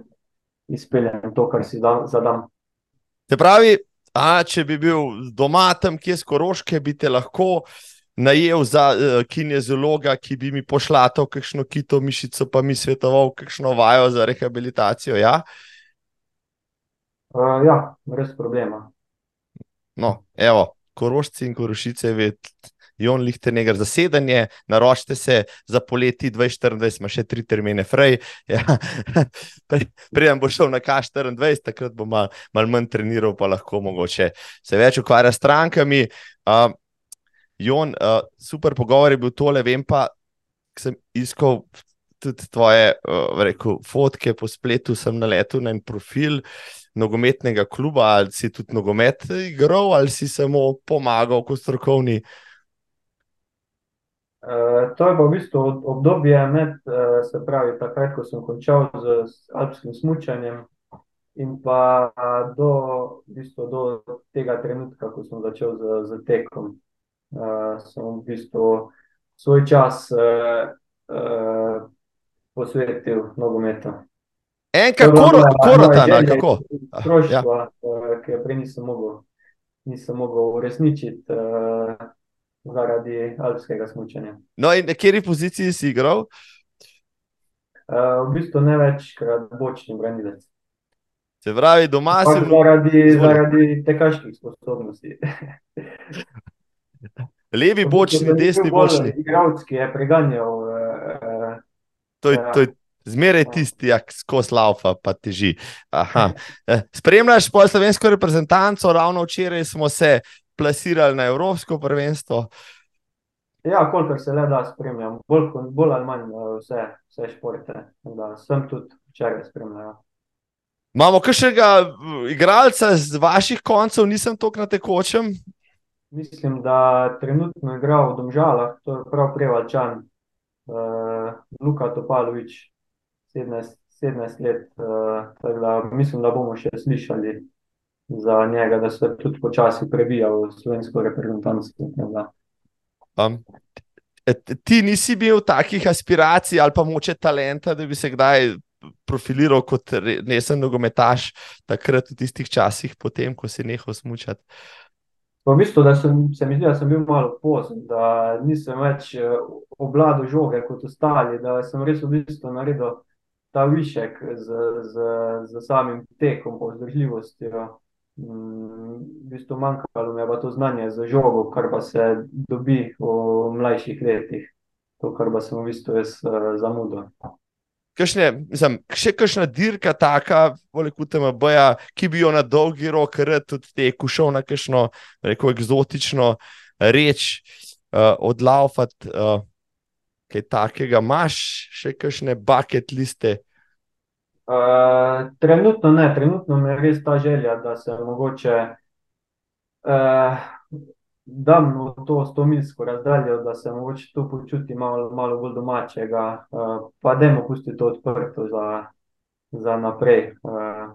izpeljem to, kar si zadam. Se pravi, a, če bi bil doma tam, kje skoroške, bi te lahko najel za uh, kineziologa, ki bi mi pošlatal kakšno kito mišico, pa mi svetoval kakšno vajo za rehabilitacijo. Ja, uh, ja res problema. No, evo, korošci in korošice, vedeti. Jon Lichtenegger za sedanje, naročite se za poleti 2024, ima še tri termine, fraj. Ja. [LAUGHS] Preden bo šel na K24, takrat bo mal, mal manj treniral, pa lahko mogoče se več ukvarja s strankami. Uh, Jon, uh, super pogovor je bil tole, vem pa, sem iskal. Tudi tvoje, rekel, fotke po spletu, sem na letu na en profil nogometnega kluba, ali si tudi nogomet igral, ali si samo pomagal kot strokovni uh, Uh, to je pa v bistvu obdobje med, uh, se pravi, takrat, ko sem končal z, alpskim smutkom, in pa do, v bistvu, do tega trenutka, ko sem začel z, z tekom. Uh, sem v bistvu svoj čas uh, uh, posvetil nogometu. Enkrat, korota, ali kako? Stroštva, ja. uh, ki je prej nisem mogel, nisem mogel uresničiti. Uh, zaradi alpskega smutanja. No, in na kateri poziciji si igral? Uh, v bistvu ne večkrat bočni branilec. Se pravi, doma si zaradi, zaradi tekaških sposobnosti. [LAUGHS] levi bočni, desni bočni. Igravc, ki je preganjal. eh, To je, Ja. to je zmeraj tisti, ki skozi laufa, pa teži. Aha. Eh, Spremljaš pa slovensko reprezentanco, ravno včeraj smo se plasirali na Evropsko prvenstvo. Ja, kolikor se le da spremljam, bolj, bolj ali manj eh, vse, vse športe. Tako Da sem tudi včeraj spremljal. Imamo kakšnega eh, igralca z vaših koncev, nisem tok na tekočem. Mislim, da trenutno igra v Domžalah, to je prav Prevalčan, uh, Luka Topalovič, 17, 17 let. Uh, tako da mislim, da bomo še slišali za njega, da se tudi počasi prebija v slovensko reprezentanco. Um, t- ti nisi bil takih aspiracij ali pa moče talenta, da bi se kdaj profiliral kot re- resen nogometaš, takrat v tistih časih, potem, ko si nehal smučati. V bistvu, sem, se mi zdi, da sem bil malo pozen, da nisem več eh, obvladal žoge kot ostali, da sem res v bistvu naredil ta višek z, z, z samim tekom, pa vzdržljivostjo. V bistvu manjkalo mi je to znanje za žogo, kar pa se dobi v mlajših letih. To, kar pa sem v bistvu jaz eh, zamudil. Kakšne, mislim, še kakšna dirka, taka, veliko TMB-ja, ki bi jo na dolgi rok rad tudi tekel, šel na kakšno, rekel, eksotično reč, uh, odlaufati, uh, kaj takega. Imaš še kakšne bucket liste? Trenutno ne, trenutno mi je res ta želja, da se mogoče uh, dam v to stomilsko razdaljo, da se mogoče tu počuti malo, malo bolj domačega, uh, pa dajmo pustiti to odprto za, za naprej. Uh,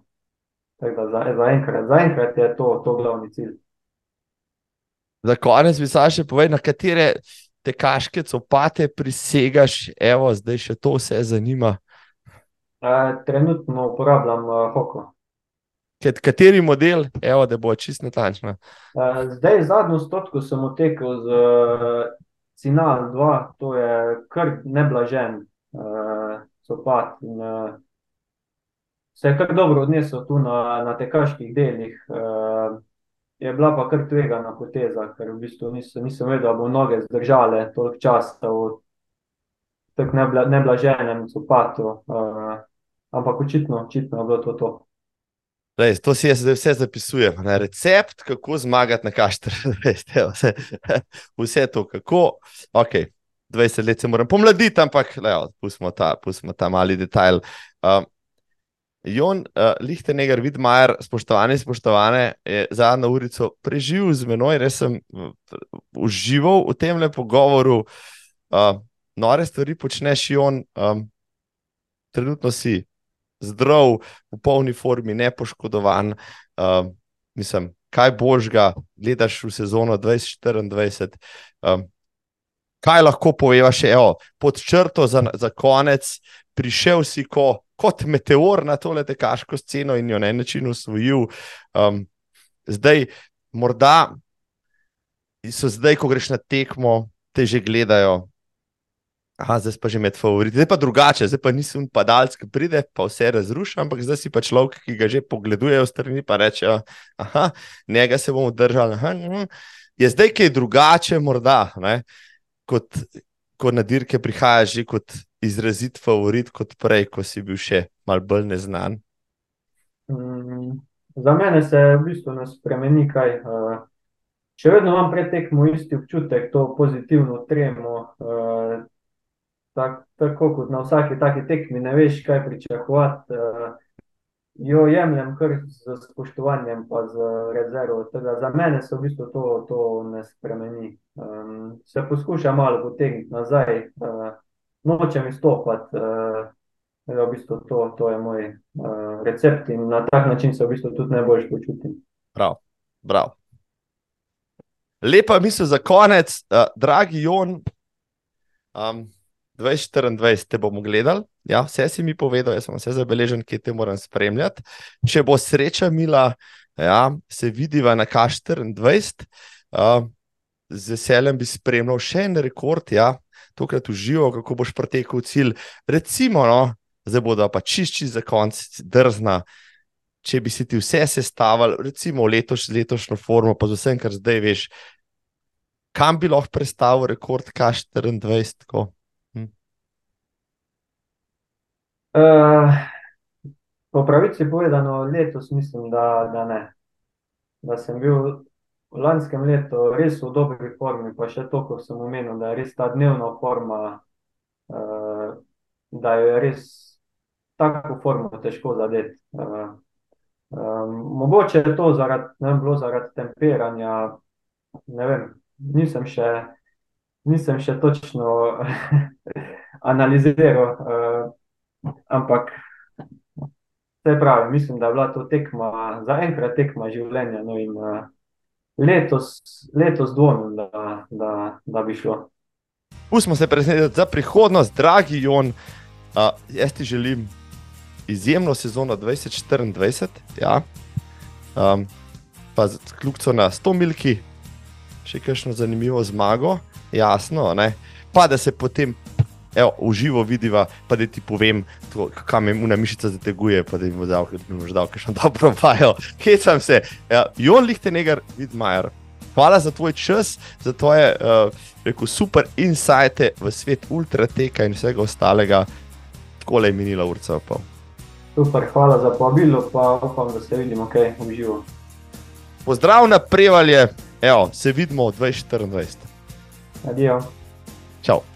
tako da za, za enkrat, za enkrat je to, to glavni cilj. Za konec bi se še povedal, na katere tekaške copate prisegaš, evo, zdaj še to vse zanima. Trenutno uporabljam uh, Hoko. Kat- Kateri model, evo, da bo čist natančno. Uh, zdaj, zadnjo stotko sem otekel z uh, Cinal 2, to je kar neblažen uh, copat in uh, se je kar dobro odnesel tu na, na tekaških delih. Uh, je bila pa kar tvegana poteza, ker v bistvu nisem, nisem vedel, da bo noge zdržale toliko časa v tako nebla, neblaženem copatu. Uh, ampak očitno, očitno je bilo to to. Lej, to si jaz zdaj vse zapisujem. Na recept, kako zmagati na kašter. [LAUGHS] Veste, vse, [LAUGHS] vse to, kako. Okay, 20 let se moram pomladiti, ampak pustimo, ta, ta mali detajl. Um, Jon uh, Lichtenegger, Vidmajer, spoštovani, spoštovane, je zadnjo urico preživel z menoj, res sem užival v tem pogovoru. Uh, nore stvari počneš, Jon, um, trenutno si zdrav, v polni formi, nepoškodovan. Um, mislim, kaj božga, gledaš v sezono 2024. Um, kaj lahko poveva še, evo, pod črto za, za konec, prišel si ko, kot meteor na tole tekaško sceno in jo na en način usvojil. Um, zdaj, morda so zdaj, ko greš na tekmo, te že gledajo. Aha, zdaj pa že med favoriti, zdaj pa drugače, zdaj pa nisem padalec, ki pride, pa vse razruši, ampak zdaj si pa človek, ki ga že pogledujejo strani, pa reče: Aha, njega se bomo držali. Aha, mhm. je zdaj kaj drugače, morda, ne? kot, ko na dirke prihajaš že kot izrazit favorit, kot prej, ko si bil še mal bolj neznan. Mm, za mene se v bistvu ne spremeni kaj. Uh, še vedno imam pred tekmo isti občutek, to pozitivno tremo. Uh, tak, tako kot na vsaki taki tekmi, ne veš, kaj pričakovati. Uh, jo jemljem kar z spoštovanjem, pa z rezervo. Teda za mene se v bistvu to, to ne spremeni. Um, se poskušam malo potegniti nazaj, uh, nočem izstopati. Uh, v bistvu to, to je moj uh, recept in na tak način se v bistvu tudi najbolj počutim. Prav, prav. Lepa misel za konec, uh, dragi Jon. Um, 2024 te bomo gledali, ja, vse si mi povedal, jaz sem vse zabeležen, kje te moram spremljati. Če bo sreča mila, ja, se vidiva na K24. Uh, z veseljem bi spremljal še en rekord, ja, tokrat uživo, kako boš pretekel cilj. Recimo, no, zdaj bodo pa čišči za konec, drzna. če bi si ti vse sestavili, recimo letoš, letošnjo formo, pa z vsem, kar zdaj veš, kam bi lahko predstavil rekord K24? Hm. Uh, po pravici povedano, letos mislim, da, da ne. Da sem bil v lanskem letu res v dobri formi, pa še to, ko sem omenil, da je res ta dnevna forma, uh, da je res tako formo težko zadeti. Uh, um, mogoče je to zaradi, ne vem, bilo zaradi temperanja, ne vem, nisem še, nisem še točno [LAUGHS] analiziral, uh, ampak vse pravi, mislim, da je bila to tekma, za enkrat tekma življenja. No in, uh, letos, letos dvomim, da, da, da bi šlo. Pustimo se presenetiti za prihodnost, dragi Jon. Uh, jaz ti želim izjemno sezono 2024, ja. um, pa kljub temu na 100 milki, še kakšno zanimivo zmago, jasno, ne? pa da se potem evo, v živo vidiva, pa da ti povem, kam je muna mišica zateguje, pa da jim bo dal, da jim bo dal, kakšno dobro vajo, kje sem se. Ja, Jon Lichtenegger, Vidmajer. Hvala za tvoj čas, za tvoje uh, rekel, super insajte v svet ultrateka in vsega ostalega. Tako je minila urca. Super, hvala za povabilo, pa upam, da se vidimo kaj v živo. Pozdrav na prevalje, Evo, se vidimo v 2024. Adijo. Čau.